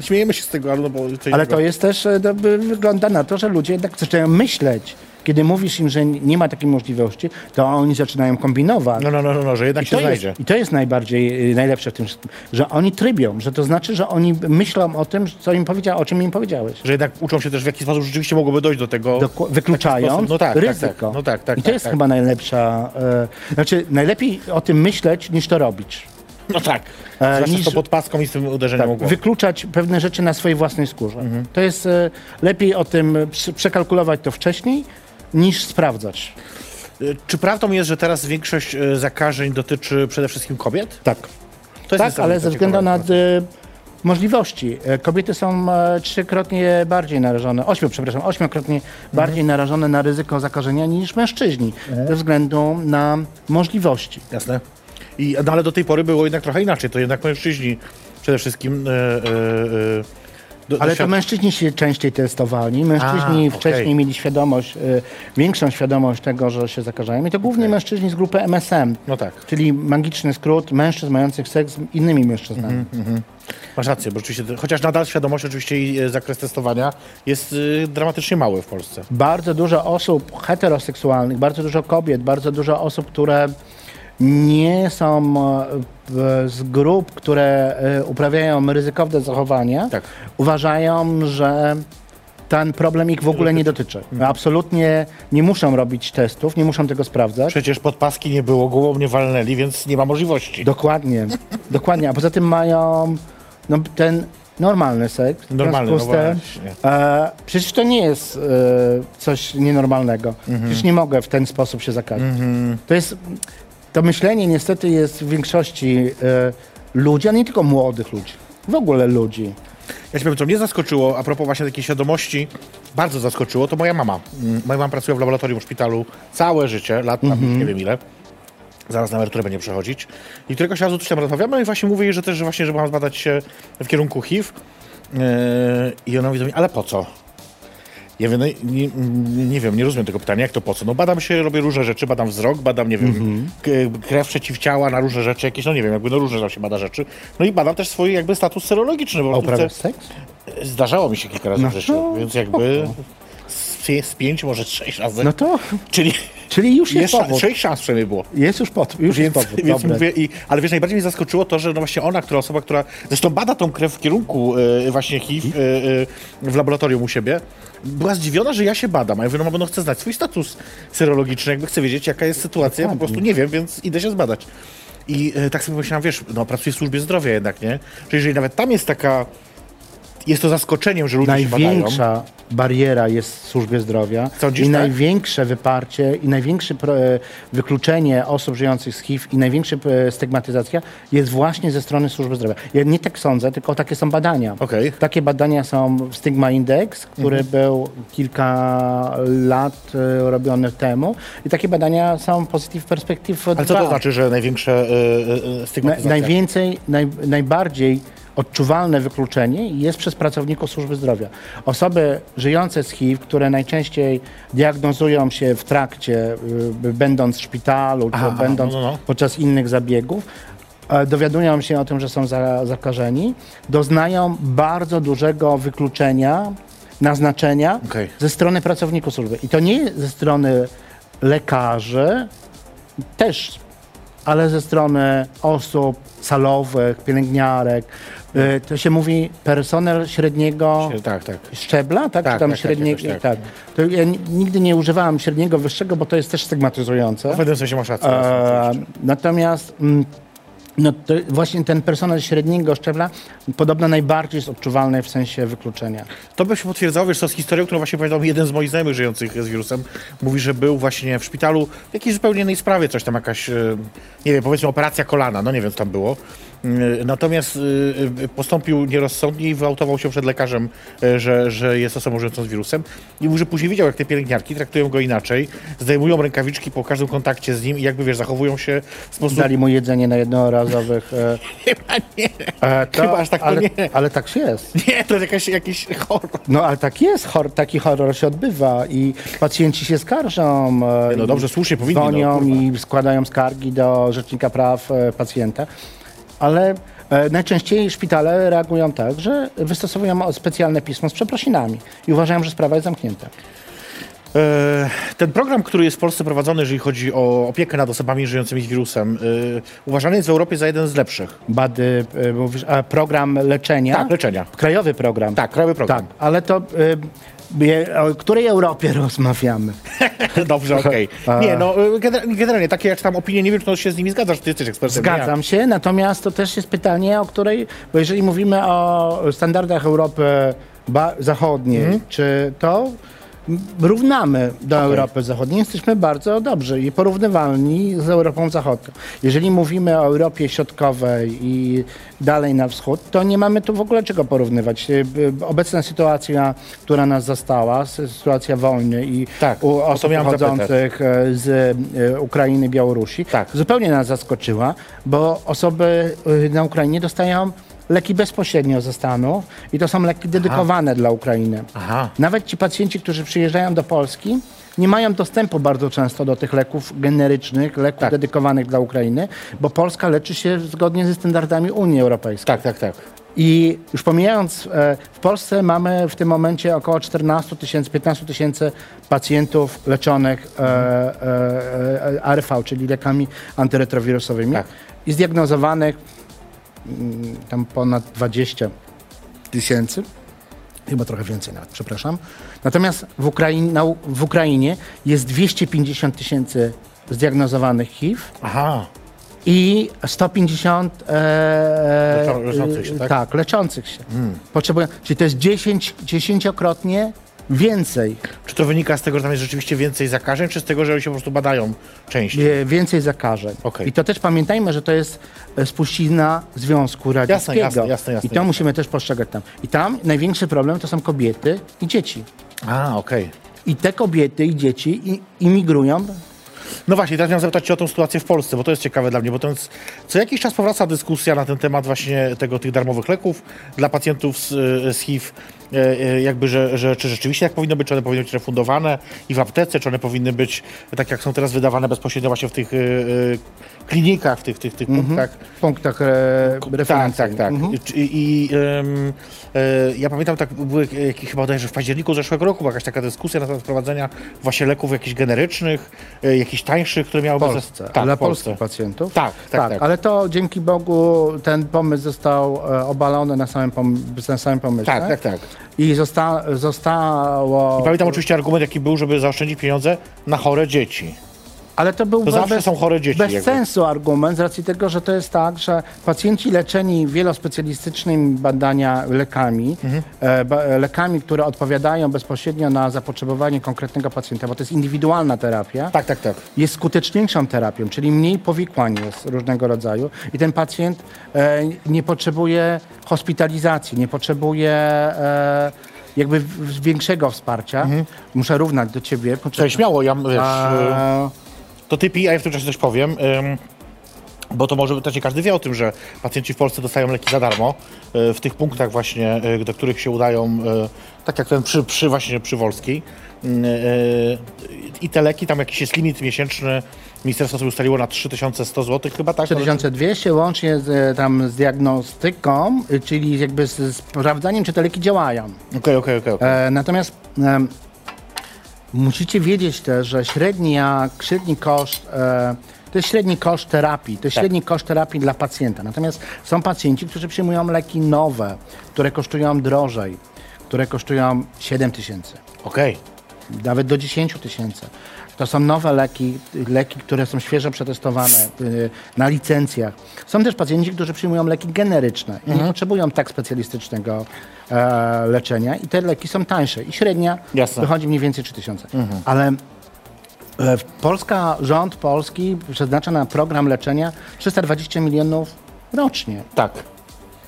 A: E, śmiejemy się z tego, ale no bo...
B: Ale to jest też, e, by- wygląda na to, że ludzie jednak zaczynają myśleć. Kiedy mówisz im, że nie ma takiej możliwości, to oni zaczynają kombinować.
A: No, no, no, no, no że jednak
B: I
A: się
B: to,
A: znajdzie.
B: jest, I to jest najbardziej y, najlepsze w tym wszystkim, że oni trybią, że to znaczy, że oni myślą o tym, co im powiedział, o czym im powiedziałeś.
A: Że jednak uczą się też, w jaki sposób rzeczywiście mogłoby dojść do tego.
B: Doku- wykluczając.
A: No tak, tak,
B: ryzyko.
A: tak. No tak, tak.
B: I to
A: tak,
B: jest
A: tak.
B: chyba najlepsza. E, znaczy, najlepiej o tym myśleć, niż to robić.
A: No tak.
B: E,
A: Zwłaszcza
B: niż-
A: z tą podpaską i z tym uderzeniem
B: Tak, wykluczać pewne rzeczy na swojej własnej skórze.
A: Mhm.
B: To jest e, lepiej o tym prze- przekalkulować to wcześniej, niż sprawdzać.
A: E, Czy prawdą jest, że teraz większość e, zakażeń dotyczy przede wszystkim kobiet?
B: Tak. Tak, ale ze względu na e, możliwości. Kobiety są trzykrotnie bardziej narażone, ośmiu, przepraszam, ośmiokrotnie bardziej narażone na ryzyko zakażenia niż mężczyźni, ze względu na możliwości.
A: Jasne. I, no ale do tej pory było jednak trochę inaczej. To jednak mężczyźni przede wszystkim. Do,
B: Ale to mężczyźni się częściej testowali, mężczyźni
A: A,
B: wcześniej
A: okej.
B: mieli świadomość, e, większą świadomość tego, że się zakażają i to głównie mężczyźni z grupy MSM,
A: No tak.
B: czyli magiczny skrót mężczyzn mających seks z innymi mężczyznami.
A: Mhm. Masz rację, bo rzeczywiście, chociaż nadal świadomość oczywiście i e, zakres testowania jest e, dramatycznie mały w Polsce.
B: bardzo dużo osób heteroseksualnych, bardzo dużo kobiet, bardzo dużo osób, które nie są e, z grup, które e, uprawiają ryzykowne zachowania,
A: Tak.
B: uważają, że ten problem ich w ogóle nie dotyczy.
A: Mhm.
B: Absolutnie nie muszą robić testów, nie muszą tego sprawdzać.
A: Przecież podpaski nie było, głową nie walnęli, więc nie ma możliwości.
B: Dokładnie, dokładnie. A poza tym mają no, ten normalny seks.
A: Normalny, no
B: e, przecież to nie jest e, coś nienormalnego.
A: Mhm.
B: Przecież nie mogę w ten sposób się zakazać. To jest, to myślenie niestety jest w większości e, ludzi, a nie tylko młodych ludzi. W ogóle ludzi.
A: Ja ci powiem, co mnie zaskoczyło, a propos właśnie takiej świadomości, bardzo zaskoczyło, to moja mama. Mm, Moja mama pracuje w laboratorium w szpitalu całe życie, lat tam nie wiem ile. Zaraz na emeryturę będzie przechodzić. I któregoś razu coś tam rozmawiamy i właśnie mówię jej, że też, że właśnie, że mam zbadać się w kierunku HIV. Yy, I ona mówi do mnie, ale po co? Ja wiem, no, nie, nie wiem, nie rozumiem tego pytania, jak to po co? No badam się, robię różne rzeczy, badam wzrok, badam, nie wiem, k- krew przeciwciała na różne rzeczy, jakieś, no nie wiem, jakby no różne tam się bada rzeczy. No i badam też swój jakby status serologiczny, bo
B: A uprawiasz seks?
A: Zdarzało mi się kilka razy
B: No
A: w życiu, więc jakby z, pięć, może sześć razy.
B: No to,
A: Czyli
B: czyli już jest
A: jest
B: powód.
A: sześć szans przynajmniej było.
B: Jest już, pod, już
A: Więc,
B: jest powód.
A: więc mówię, i, ale wiesz, najbardziej mnie zaskoczyło to, że no właśnie ona, która osoba, która zresztą bada tą krew w kierunku e, właśnie HIV e, e, w laboratorium u siebie, była zdziwiona, że ja się badam. A ja mówię, no bo no chcę znać swój status serologiczny, jakby chcę wiedzieć, jaka jest sytuacja, ja po prostu nie wiem, więc idę się zbadać. I tak sobie pomyślałam, wiesz, no pracuję w służbie zdrowia jednak, nie? Że jeżeli nawet tam jest taka, jest to zaskoczeniem, że ludzie się badają.
B: Największa bariera jest w służbie zdrowia
A: Sądzisz,
B: i
A: tak?
B: największe wyparcie i największe wykluczenie osób żyjących z HIV i największa e, stygmatyzacja jest właśnie ze strony służby zdrowia. Ja nie tak sądzę, tylko takie są badania.
A: Okej.
B: Takie badania są Stigma Index, który
A: Mhm.
B: był kilka lat e, robiony temu i takie badania są Positive Perspective
A: Ale co
B: 2.
A: to znaczy, że największe e,
B: Na,
A: stygmatyzacja?
B: najwięcej, naj, najbardziej odczuwalne wykluczenie jest przez pracowników służby zdrowia. Osoby żyjące z HIV, które najczęściej diagnozują się w trakcie, y, będąc w szpitalu,
A: Aha,
B: czy będąc
A: no, no, no.
B: podczas innych zabiegów, e, dowiadują się o tym, że są za, zakażeni, doznają bardzo dużego wykluczenia, naznaczenia
A: Okej.
B: ze strony pracowników służby. I to nie ze strony lekarzy, też ale ze strony osób salowych, pielęgniarek. Y, To się mówi personel średniego
A: Tak, tak.
B: szczebla, tak?
A: Tak,
B: tam
A: tak, tak,
B: średniego, tak.
A: tak.
B: To ja ni- nigdy nie używałem średniego, wyższego, bo to jest też stygmatyzujące.
A: W pewnym sensie masz rację.
B: E, natomiast mm, no to właśnie ten personel średniego szczebla podobno najbardziej jest odczuwalny w sensie wykluczenia.
A: To by się potwierdzało, wiesz co, z historią, którą właśnie pamiętam, jeden z moich znajomych żyjących z wirusem mówi, że był właśnie w szpitalu w jakiejś zupełnie innej sprawie, coś tam jakaś, e, nie wiem, powiedzmy operacja kolana, no nie wiem co tam było. E, Natomiast e, e, postąpił nierozsądnie i wyautował się przed lekarzem, że, że jest osobą żyjącą z wirusem. I mówi, że później widział, jak te pielęgniarki traktują go inaczej, zdejmują rękawiczki po każdym kontakcie z nim i jakby, wiesz, zachowują się w sposób...
B: Dali mu jedzenie na jednorazowych... E,
A: Chyba nie,
B: e, to,
A: Chyba aż tak
B: ale,
A: nie.
B: ale tak jest.
A: nie, to jest jakaś, jakiś horror.
B: No ale tak jest, hor, taki horror się odbywa i pacjenci się skarżą. e,
A: No dobrze, słusznie powinni, no,
B: Dzwonią
A: kurwa.
B: i składają skargi do Rzecznika Praw Pacjenta, ale e, najczęściej szpitale reagują tak, że wystosowują specjalne pismo z przeprosinami i uważają, że sprawa jest zamknięta.
A: E, Ten program, który jest w Polsce prowadzony, jeżeli chodzi o opiekę nad osobami żyjącymi z wirusem, e, uważany jest w Europie za jeden z lepszych.
B: Bady, e, mówisz, a program leczenia?
A: Tak, leczenia.
B: Krajowy program.
A: Tak, krajowy program.
B: Tak, ale to o której Europie rozmawiamy?
A: Dobrze, okej. Nie, no gener- generalnie takie jak tam opinie, nie wiem, czy to się z nimi zgadzasz, ty jesteś ekspertem.
B: Zgadzam się, natomiast to też jest pytanie, o której, bo jeżeli mówimy o standardach Europy Zachodniej,
A: Mhm.
B: czy to równamy do Europy Zachodniej, jesteśmy bardzo dobrzy i porównywalni z Europą Zachodnią. Jeżeli mówimy o Europie Środkowej i dalej na wschód, to nie mamy tu w ogóle czego porównywać. Y, y, Obecna sytuacja, która nas zastała, sy- sytuacja wojny i
A: Tak,
B: osób pochodzących e, z Ukrainy, Białorusi,
A: Tak.
B: zupełnie nas zaskoczyła, bo osoby y, na Ukrainie dostają leki bezpośrednio ze Stanów i to są leki dedykowane dla Ukrainy.
A: Aha.
B: Nawet ci pacjenci, którzy przyjeżdżają do Polski, nie mają dostępu bardzo często do tych leków generycznych, leków
A: Tak.
B: dedykowanych dla Ukrainy, bo Polska leczy się zgodnie ze standardami Unii Europejskiej.
A: Tak, tak, tak.
B: I już pomijając, e, w Polsce mamy w tym momencie około 14 tysięcy, 15 tysięcy pacjentów leczonych e, e, ARV, czyli lekami antyretrowirusowymi
A: Tak.
B: i zdiagnozowanych tam ponad 20 tysięcy. Chyba trochę więcej nawet, przepraszam. Natomiast w, Ukrainie, na, w Ukrainie jest 250 tysięcy zdiagnozowanych HIV
A: Aha.
B: i 150 e,
A: Leczą- leczących się, tak?
B: tak, leczących się. Potrzebują, czyli to jest 10, dziesięciokrotnie więcej,
A: Czy to wynika z tego, że tam jest rzeczywiście więcej zakażeń, czy z tego, że oni się po prostu badają częściej?
B: e, więcej zakażeń.
A: Okej.
B: I to też pamiętajmy, że to jest e, spuścizna Związku Radzieckiego.
A: jasne, jasne, jasne,
B: I to
A: jasne.
B: musimy też postrzegać tam. I tam największy problem to są kobiety i dzieci.
A: A, okej.
B: I te kobiety i dzieci imigrują
A: No właśnie, teraz miałem zapytać Cię o tą sytuację w Polsce, bo to jest ciekawe dla mnie, bo to jest, co jakiś czas powraca dyskusja na ten temat właśnie tego, tych darmowych leków dla pacjentów z, y, z HIV, e, e, jakby, że, że czy rzeczywiście tak powinno być, czy one powinny być refundowane i w aptece, czy one powinny być tak, jak są teraz wydawane bezpośrednio właśnie w tych y, klinikach, w tych, tych, tych punktach.
B: w punktach e,
A: Tak,
B: referencyjnych.
A: tak, tak.
B: Mhm.
A: I, i e, ja pamiętam, tak były jakieś, chyba bodajże w październiku zeszłego roku była jakaś taka dyskusja na temat wprowadzenia właśnie leków jakichś generycznych, e, jakichś tańszych, które miałyby...
B: Polsce.
A: Tak,
B: dla
A: Polsce.
B: polskich pacjentów.
A: Tak, tak, tak.
B: Ale to dzięki Bogu ten pomysł został e, obalony na samym, pom- na samym pomyśle.
A: Tak, tak, tak.
B: I zosta- zostało...
A: I pamiętam oczywiście argument, jaki był, żeby zaoszczędzić pieniądze na chore dzieci.
B: Ale to był
A: To zawsze są chore dzieci
B: Bez
A: jakby.
B: sensu argument z racji tego, że to jest tak, że pacjenci leczeni wielospecjalistycznymi badania lekami,
A: Mhm.
B: e, lekami, które odpowiadają bezpośrednio na zapotrzebowanie konkretnego pacjenta, bo to jest indywidualna terapia,
A: Tak, tak, tak.
B: jest skuteczniejszą terapią, czyli mniej powikłań jest różnego rodzaju i ten pacjent e, nie potrzebuje hospitalizacji, nie potrzebuje e, jakby większego wsparcia. Muszę równać do ciebie.
A: Cześć, śmiało, ja, wiesz,
B: A,
A: to ty pij, a ja w tym czasie coś powiem. ym, Bo to może też nie każdy wie o tym, że pacjenci w Polsce dostają leki za darmo y, w tych punktach właśnie, y, do których się udają, y, tak jak ten przy, przy właśnie przy Wolskiej. Y, y, I te leki, tam jakiś jest limit miesięczny, ministerstwo sobie ustaliło na 3100 zł chyba, tak?
B: 3200 łącznie z, e, tam z diagnostyką, y, czyli jakby z, z sprawdzaniem, czy te leki działają.
A: Okej, okej, okej. okej.
B: E, natomiast musicie wiedzieć też, że średni, średni koszt e, to jest średni koszt terapii, to jest
A: Tak.
B: średni koszt terapii dla pacjenta. Natomiast są pacjenci, którzy przyjmują leki nowe, które kosztują drożej, które kosztują 7 tysięcy,
A: Okej.
B: nawet do 10 tysięcy. To są nowe leki, leki, które są świeżo przetestowane y, na licencjach. Są też pacjenci, którzy przyjmują leki generyczne i nie potrzebują tak specjalistycznego e, leczenia i te leki są tańsze i średnia
A: Jasne.
B: wychodzi mniej więcej 3000. Ale e, Polska, rząd polski przeznacza na program leczenia 320 milionów rocznie
A: Tak.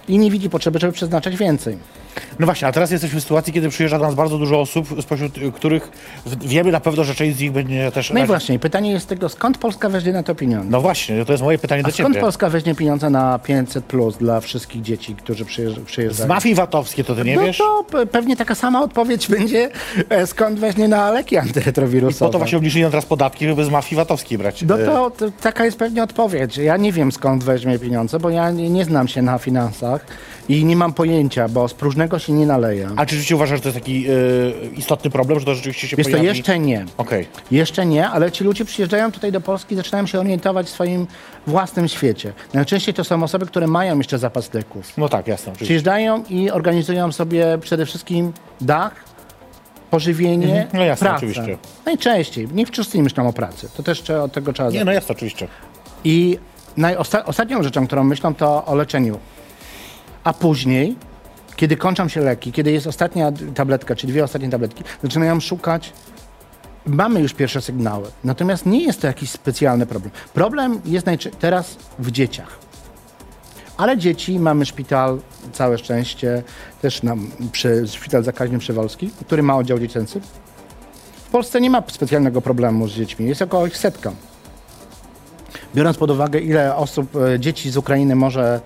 B: i nie widzi potrzeby, żeby przeznaczać więcej.
A: No właśnie, a teraz jesteśmy w sytuacji, kiedy przyjeżdża do nas bardzo dużo osób, spośród których wiemy na pewno, że część z nich będzie też...
B: No i właśnie, pytanie jest tego, skąd Polska weźmie na to pieniądze?
A: No właśnie, to jest moje pytanie
B: A
A: do
B: skąd
A: ciebie.
B: Polska weźmie pieniądze na 500 plus dla wszystkich dzieci, którzy przyjeżdż-
A: Z
B: przyjeżdżają?
A: mafii VAT-owskiej to ty nie
B: no
A: wiesz?
B: to pe- pewnie taka sama odpowiedź będzie, e, skąd weźmie na leki
A: Po
B: antyretrowirusowe.
A: to właśnie obniżyli teraz podatki, żeby z mafii VAT-owskiej brać.
B: No
A: Y,
B: to, to taka jest pewnie odpowiedź. Ja nie wiem skąd weźmie pieniądze, bo ja nie, nie znam się na finansach i nie mam pojęcia, bo z próżnego się nie naleje.
A: A czy rzeczywiście uważasz, że to jest taki y, istotny problem, że to rzeczywiście się
B: Wiesz to
A: pojawi?
B: jeszcze nie.
A: Okej.
B: Jeszcze nie, ale ci ludzie przyjeżdżają tutaj do Polski i zaczynają się orientować w swoim własnym świecie. Najczęściej to są osoby, które mają jeszcze zapas leków.
A: No tak, jasne. Oczywiście.
B: Przyjeżdżają i organizują sobie przede wszystkim dach, pożywienie,
A: Mhm. No jasne,
B: pracę.
A: oczywiście.
B: Najczęściej. Nie wszyscy myślą o pracy. To też trzeba, od tego trzeba
A: Nie,
B: zacząć.
A: no jasne, oczywiście.
B: I najosta- ostatnią rzeczą, którą myślą, to o leczeniu. A później, kiedy kończą się leki, kiedy jest ostatnia tabletka, czy dwie ostatnie tabletki, zaczynają szukać. Mamy już pierwsze sygnały, natomiast nie jest to jakiś specjalny problem. Problem jest teraz w dzieciach. Ale dzieci, mamy szpital, całe szczęście, też nam przy, szpital zakaźny przywolski, który ma oddział dziecięcy. W Polsce nie ma specjalnego problemu z dziećmi, jest około ich setka biorąc pod uwagę, ile osób, e, dzieci z Ukrainy może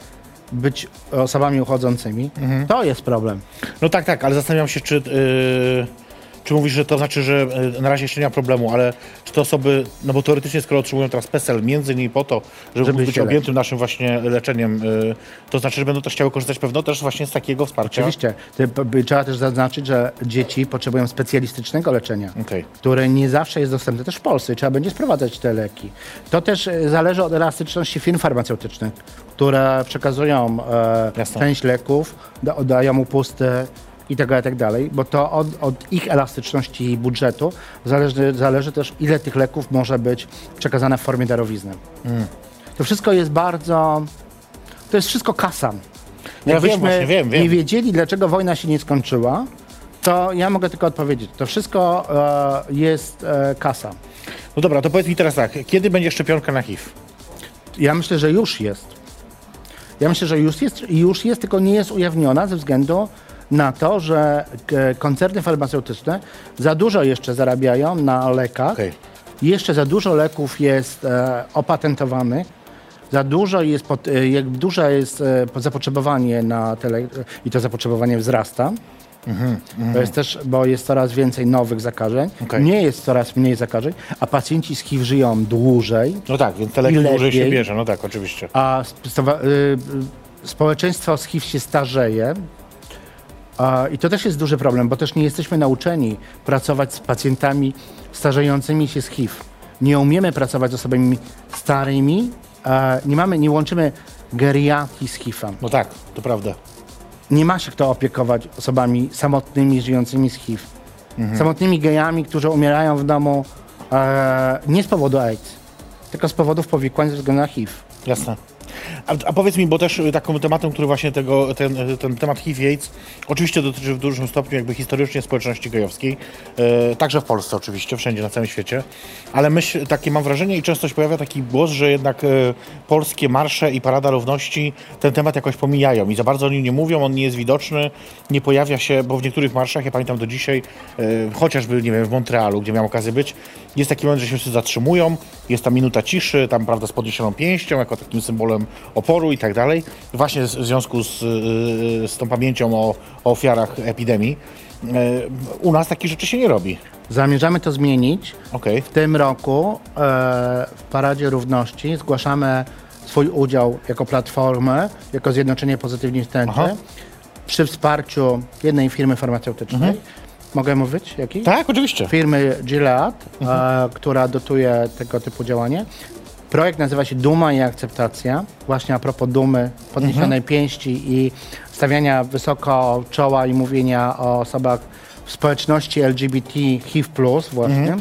B: być osobami uchodzącymi,
A: Mhm.
B: to jest problem.
A: No tak, tak, ale zastanawiam się, czy, y, czy mówisz, że to znaczy, że y, na razie jeszcze nie ma problemu, ale czy te osoby, no bo teoretycznie skoro otrzymują teraz PESEL, między innymi po to, żeby,
B: Żeby
A: być objętym naszym właśnie leczeniem, y, to znaczy, że będą też chciały korzystać pewno też właśnie z takiego wsparcia.
B: Oczywiście. Trzeba też zaznaczyć, że dzieci potrzebują specjalistycznego leczenia,
A: Okej.
B: które nie zawsze jest dostępne też w Polsce. i Trzeba będzie sprowadzać te leki. To też e, zależy od elastyczności firm farmaceutycznych, które przekazują e, część leków, da, dają upusty i tak dalej, i tak dalej, bo to od, od ich elastyczności budżetu zależy, zależy też, ile tych leków może być przekazane w formie darowizny. To To wszystko jest bardzo, to jest wszystko kasa.
A: Ja wiem
B: Jakbyśmy
A: właśnie, wiem, wiem.
B: nie wiedzieli, dlaczego wojna się nie skończyła, to ja mogę tylko odpowiedzieć. To wszystko e, jest e, kasa.
A: No dobra, to powiedz mi teraz tak, kiedy będzie szczepionka na HIV?
B: Ja myślę, że już jest. Ja myślę, że już jest, już jest, tylko nie jest ujawniona ze względu na to, że k- koncerny farmaceutyczne za dużo jeszcze zarabiają na lekach.
A: Okej.
B: Jeszcze za dużo leków jest e, opatentowanych. Za dużo jest, e, jak duże jest e, zapotrzebowanie na te le- i to zapotrzebowanie wzrasta. To jest też, bo jest coraz więcej nowych zakażeń.
A: Okej.
B: Nie jest coraz mniej zakażeń, a pacjenci z HIV żyją dłużej.
A: No tak, więc te leki dłużej się bierze, no tak, oczywiście.
B: a y, y, społeczeństwo z HIV się starzeje. I to też jest duży problem, bo też nie jesteśmy nauczeni pracować z pacjentami starzejącymi się z HIV. Nie umiemy pracować z osobami starymi, nie, mamy, nie łączymy geriatrii z HIV-em.
A: No tak, to prawda.
B: Nie ma się kto opiekować osobami samotnymi, żyjącymi z HIV. Samotnymi gejami, którzy umierają w domu e, nie z powodu AIDS, tylko z powodów powikłań ze względu na HIV.
A: Jasne. A, a powiedz mi, bo też y, takim tematem, który właśnie tego, ten, y, ten temat HIV-AIDS oczywiście dotyczy w dużym stopniu jakby historycznie społeczności gejowskiej, e, także w Polsce oczywiście, wszędzie na całym świecie, ale myśl, takie mam wrażenie i często się pojawia taki głos, że jednak polskie marsze i Parada Równości ten temat jakoś pomijają i za bardzo o nim nie mówią, on nie jest widoczny, nie pojawia się, bo w niektórych marszach, ja pamiętam do dzisiaj, e, chociażby, nie wiem, w Montrealu, gdzie miałem okazję być, jest taki moment, że się wszyscy zatrzymują, jest ta minuta ciszy, tam prawda z podniesioną pięścią, jako takim symbolem oporu i tak dalej. Właśnie w związku z, yy, z tą pamięcią o, o ofiarach epidemii. Yy, U nas takich rzeczy się nie robi.
B: Zamierzamy to zmienić.
A: Okej.
B: W tym roku e, w Paradzie Równości zgłaszamy swój udział jako platformę, jako Zjednoczenie Pozytywnie
A: Aha.
B: Tęczy przy wsparciu jednej firmy farmaceutycznej. Mogę mówić jakiej?
A: Tak, oczywiście.
B: Firmy Gilead, e, która dotuje tego typu działanie. Projekt nazywa się Duma i Akceptacja. Właśnie a propos dumy, podniesionej pięści i stawiania wysoko czoła i mówienia o osobach w społeczności LGBT HIV+, właśnie.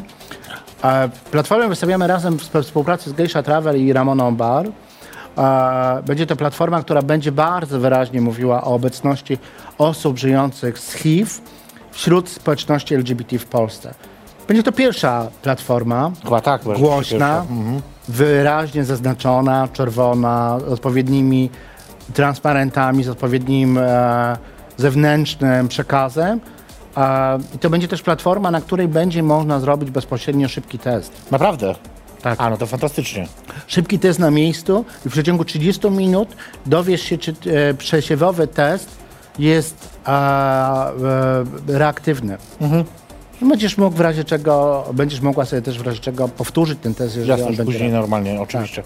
B: E, Platformę wystawiamy razem w sp- współpracy z Geisha Travel i Ramoną Bar. E, Będzie to platforma, która będzie bardzo wyraźnie mówiła o obecności osób żyjących z HIV wśród społeczności LGBT w Polsce. Będzie to pierwsza platforma,
A: Chyba tak.
B: głośna,
A: pierwsza.
B: Wyraźnie zaznaczona, czerwona, z odpowiednimi transparentami, z odpowiednim e, zewnętrznym przekazem. E, I to będzie też platforma, na której będzie można zrobić bezpośrednio szybki test.
A: Naprawdę?
B: Tak.
A: A, no to fantastycznie.
B: Szybki test na miejscu i w przeciągu 30 minut dowiesz się, czy e, przesiewowy test jest e, e, reaktywny. I Będziesz mógł w razie czego, będziesz mogła sobie też w razie czego powtórzyć ten test, jeżeli
A: Jasne,
B: on będzie
A: później normalnie, oczywiście.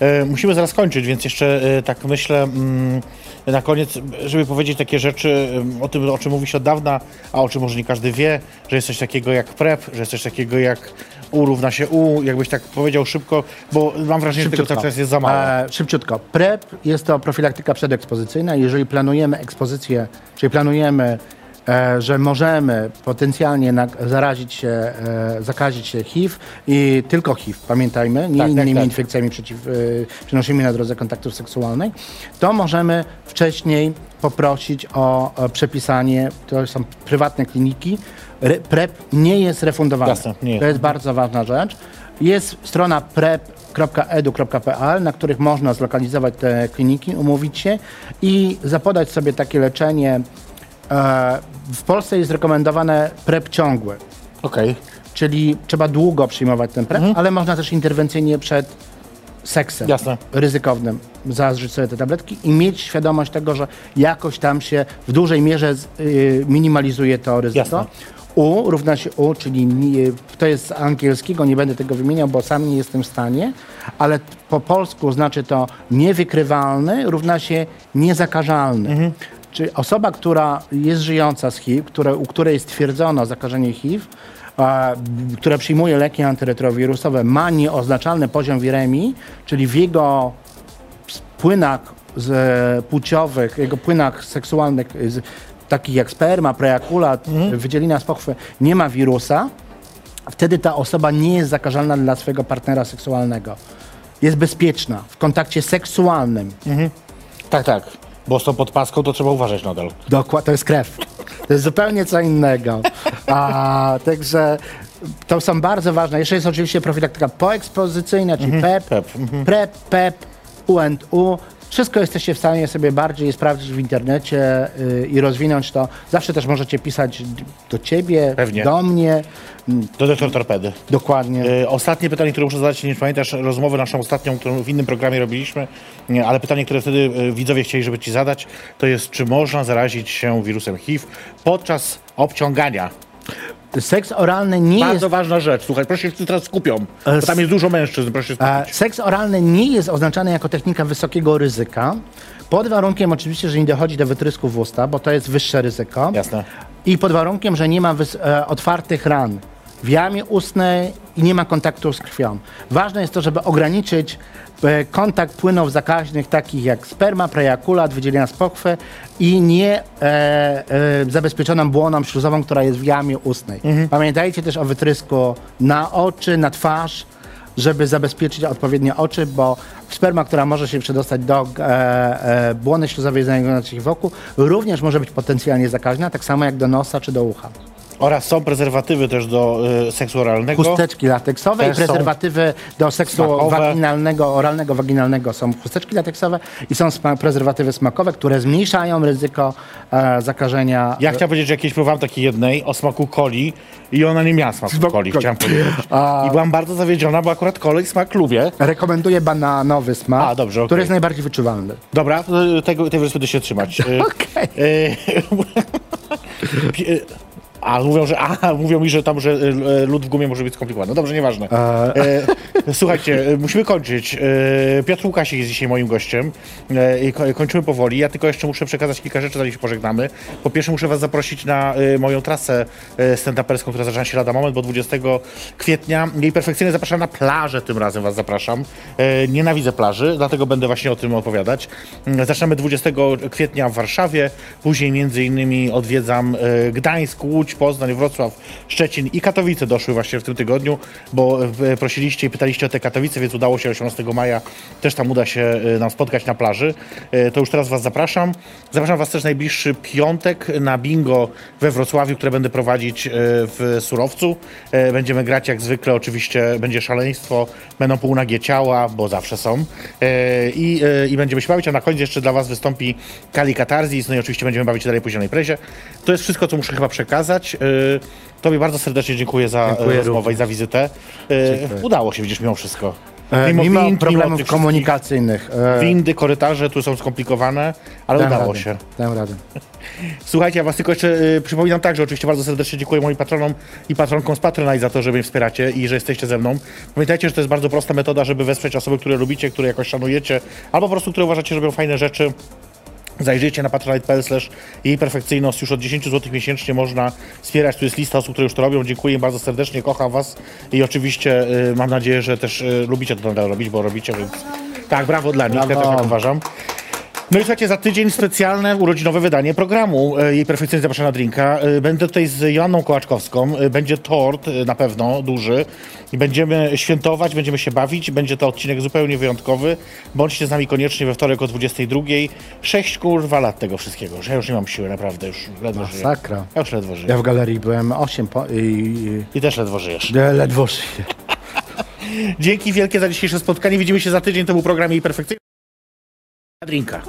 A: E, musimy zaraz kończyć, więc jeszcze e, tak myślę mm, na koniec, żeby powiedzieć takie rzeczy o tym, o czym mówi się od dawna, a o czym może nie każdy wie, że jest coś takiego jak PrEP, że jest coś takiego jak U równa się U, jakbyś tak powiedział szybko, bo mam wrażenie, że tego cały czas jest za mało.
B: E, szybciutko. PrEP jest to profilaktyka przedekspozycyjna. Jeżeli planujemy ekspozycję, czyli planujemy, że możemy potencjalnie zarazić się, e, zakazić się HIV i tylko HIV, pamiętajmy, nie
A: Tak, tak,
B: innymi
A: tak.
B: infekcjami przeciw, e, przenoszymi na drodze kontaktów seksualnych, to możemy wcześniej poprosić o, przepisanie, to są prywatne kliniki. Re, PrEP nie jest refundowany.
A: Jasne, nie jest.
B: To jest bardzo ważna rzecz. Jest strona prep.edu.pl, na których można zlokalizować te kliniki, umówić się i zapodać sobie takie leczenie. E, W Polsce jest rekomendowane PrEP ciągły,
A: Okej,
B: czyli trzeba długo przyjmować ten PrEP, ale można też interwencyjnie przed seksem
A: Jasne.
B: ryzykownym zażyć sobie te tabletki i mieć świadomość tego, że jakoś tam się w dużej mierze y, minimalizuje to ryzyko.
A: Jasne.
B: U równa się U, czyli ni- to jest z angielskiego, nie będę tego wymieniał, bo sam nie jestem w stanie, ale po polsku znaczy to niewykrywalny równa się niezakażalny. Czyli osoba, która jest żyjąca z HIV, które, u której stwierdzono zakażenie HIV, a, która przyjmuje leki antyretrowirusowe, ma nieoznaczalny poziom wiremii, czyli w jego płynach z, e, płciowych, jego płynach seksualnych, z, takich jak sperma, preakulat, wydzielina z pochwy, nie ma wirusa, wtedy ta osoba nie jest zakażalna dla swojego partnera seksualnego. jest bezpieczna w kontakcie seksualnym.
A: Tak, tak. Bo z tą podpaską to trzeba uważać nadal.
B: Dokładnie, to jest krew. To jest zupełnie co innego. A, także to są bardzo ważne. Jeszcze jest oczywiście profilaktyka poekspozycyjna, czyli PEP,
A: PEP,
B: PrEP, PEP, U&U. Wszystko jesteście w stanie sobie bardziej sprawdzić w internecie y, i rozwinąć to. Zawsze też możecie pisać do ciebie,
A: Pewnie.
B: do mnie. Mm,
A: Do doktor Torpedy.
B: Dokładnie.
A: E, Ostatnie pytanie, które muszę zadać, nie pamiętasz rozmowę naszą ostatnią, którą w innym programie robiliśmy, nie, ale pytanie, które wtedy e, widzowie chcieli, żeby ci zadać, to jest, czy można zarazić się wirusem HIV podczas obciągania?
B: Seks oralny nie jest
A: Bardzo ważna rzecz. Słuchaj, proszę się teraz skupią, bo tam jest dużo mężczyzn, proszę się
B: E,
A: skupić.
B: Seks oralny nie jest oznaczany jako technika wysokiego ryzyka, pod warunkiem oczywiście, że nie dochodzi do wytrysku w usta, bo to jest wyższe ryzyko.
A: Jasne.
B: I pod warunkiem, że nie ma e, otwartych ran w jamie ustnej i nie ma kontaktu z krwią. Ważne jest to, żeby ograniczyć e, kontakt płynów zakaźnych takich jak sperma, prejakulat, wydzielenia z pochwy i nie e, e, zabezpieczoną błoną śluzową, która jest w jamie ustnej. Pamiętajcie też o wytrysku na oczy, na twarz, żeby zabezpieczyć odpowiednio oczy, bo sperma, która może się przedostać do e, e, błony śluzowej znajdującej się wokół, również może być potencjalnie zakaźna, tak samo jak do nosa czy do ucha.
A: Oraz są prezerwatywy też do e, seksu oralnego.
B: Chusteczki lateksowe i
A: Też są
B: prezerwatywy do seksu
A: smakowe.
B: waginalnego, oralnego, waginalnego są chusteczki lateksowe i są sma- prezerwatywy smakowe, które zmniejszają ryzyko e, zakażenia.
A: Ja chciałem powiedzieć, że jakieś próbowałem takiej jednej o smaku coli i ona nie miała smaku
B: Smaku
A: coli, chciałem powiedzieć. I byłam bardzo zawiedziona, bo akurat kolej smak lubię.
B: Rekomenduję bananowy smak,
A: A, dobrze, okej.
B: który jest najbardziej wyczuwalny.
A: Dobra, to tego, tej wyspy się trzymać. E,
B: Okej.
A: pi- e, A, mówią, że, a, mówią mi, że tam, że e, lód w gumie może być skomplikowany. No dobrze, nieważne. E, słuchajcie, e, musimy kończyć. E, Piotr Łukasik jest dzisiaj moim gościem. E, kończymy powoli. Ja tylko jeszcze muszę przekazać kilka rzeczy, zanim się pożegnamy. Po pierwsze muszę was zaprosić na moją trasę e, stand-uperską, która zaczyna się lada moment, bo 20 kwietnia. Jej perfekcyjnie zapraszam na plażę tym razem was zapraszam. E, Nienawidzę plaży, dlatego będę właśnie o tym opowiadać. Mm, Zaczynamy 20 kwietnia w Warszawie, później między innymi odwiedzam e, Gdańsk, Łódź, Poznań, Wrocław, Szczecin i Katowice doszły właśnie w tym tygodniu, bo prosiliście i pytaliście o te Katowice, więc udało się 18 maja, też tam uda się e, nam spotkać na plaży. E, To już teraz was zapraszam. Zapraszam was też najbliższy piątek na bingo we Wrocławiu, które będę prowadzić e, w Surowcu. Będziemy grać jak zwykle, oczywiście będzie szaleństwo, będą półnagie ciała, bo zawsze są. I, I będziemy się bawić, a na koniec jeszcze dla was wystąpi Kali Katarzis, no i oczywiście będziemy bawić się dalej później na imprezie. To jest wszystko, co muszę chyba przekazać. E, Tobie bardzo serdecznie dziękuję za
B: Dziękuję
A: e, rozmowę
B: również.
A: i za wizytę. E, Udało się, widzisz, mimo wszystko.
B: E, Mimo,
A: wind, mimo
B: problemów
A: tych
B: komunikacyjnych. e,
A: Windy, korytarze tu są skomplikowane, ale
B: dam
A: udało
B: radę,
A: się.
B: Dam radę.
A: Słuchajcie, ja was tylko jeszcze y, przypominam tak, że oczywiście bardzo serdecznie dziękuję moim patronom i patronkom z Patronite za to, że mnie wspieracie i że jesteście ze mną. Pamiętajcie, że to jest bardzo prosta metoda, żeby wesprzeć osoby, które lubicie, które jakoś szanujecie, albo po prostu, które uważacie, że robią fajne rzeczy. Zajrzyjcie na patronite.pl jej perfekcyjność. Już od 10 zł miesięcznie można wspierać. Tu jest lista osób, które już to robią. Dziękuję im bardzo serdecznie, kocham was i oczywiście y, mam nadzieję, że też y, lubicie to nadal robić, bo robicie, więc tak, brawo dla nich, ja też tak uważam. No i słuchajcie, za tydzień specjalne urodzinowe wydanie programu e, Jej Perfekcyjnie Zapraszam na Drinka. E, Będę tutaj z Joanną Kołaczkowską. E, Będzie tort na pewno, duży. I będziemy świętować, będziemy się bawić. Będzie to odcinek zupełnie wyjątkowy. Bądźcie z nami koniecznie we wtorek o 22. Sześć kurwa lat tego wszystkiego, że ja już nie mam siły, naprawdę, już ledwo żyję.
B: Masakra.
A: Ja już ledwo żyję.
B: Ja w galerii byłem 8 po, i,
A: I też ledwo żyjesz.
B: ledwo żyję.
A: Dzięki wielkie za dzisiejsze spotkanie. Widzimy się za tydzień. To był program Jej Perfekcyjnie. Drinka.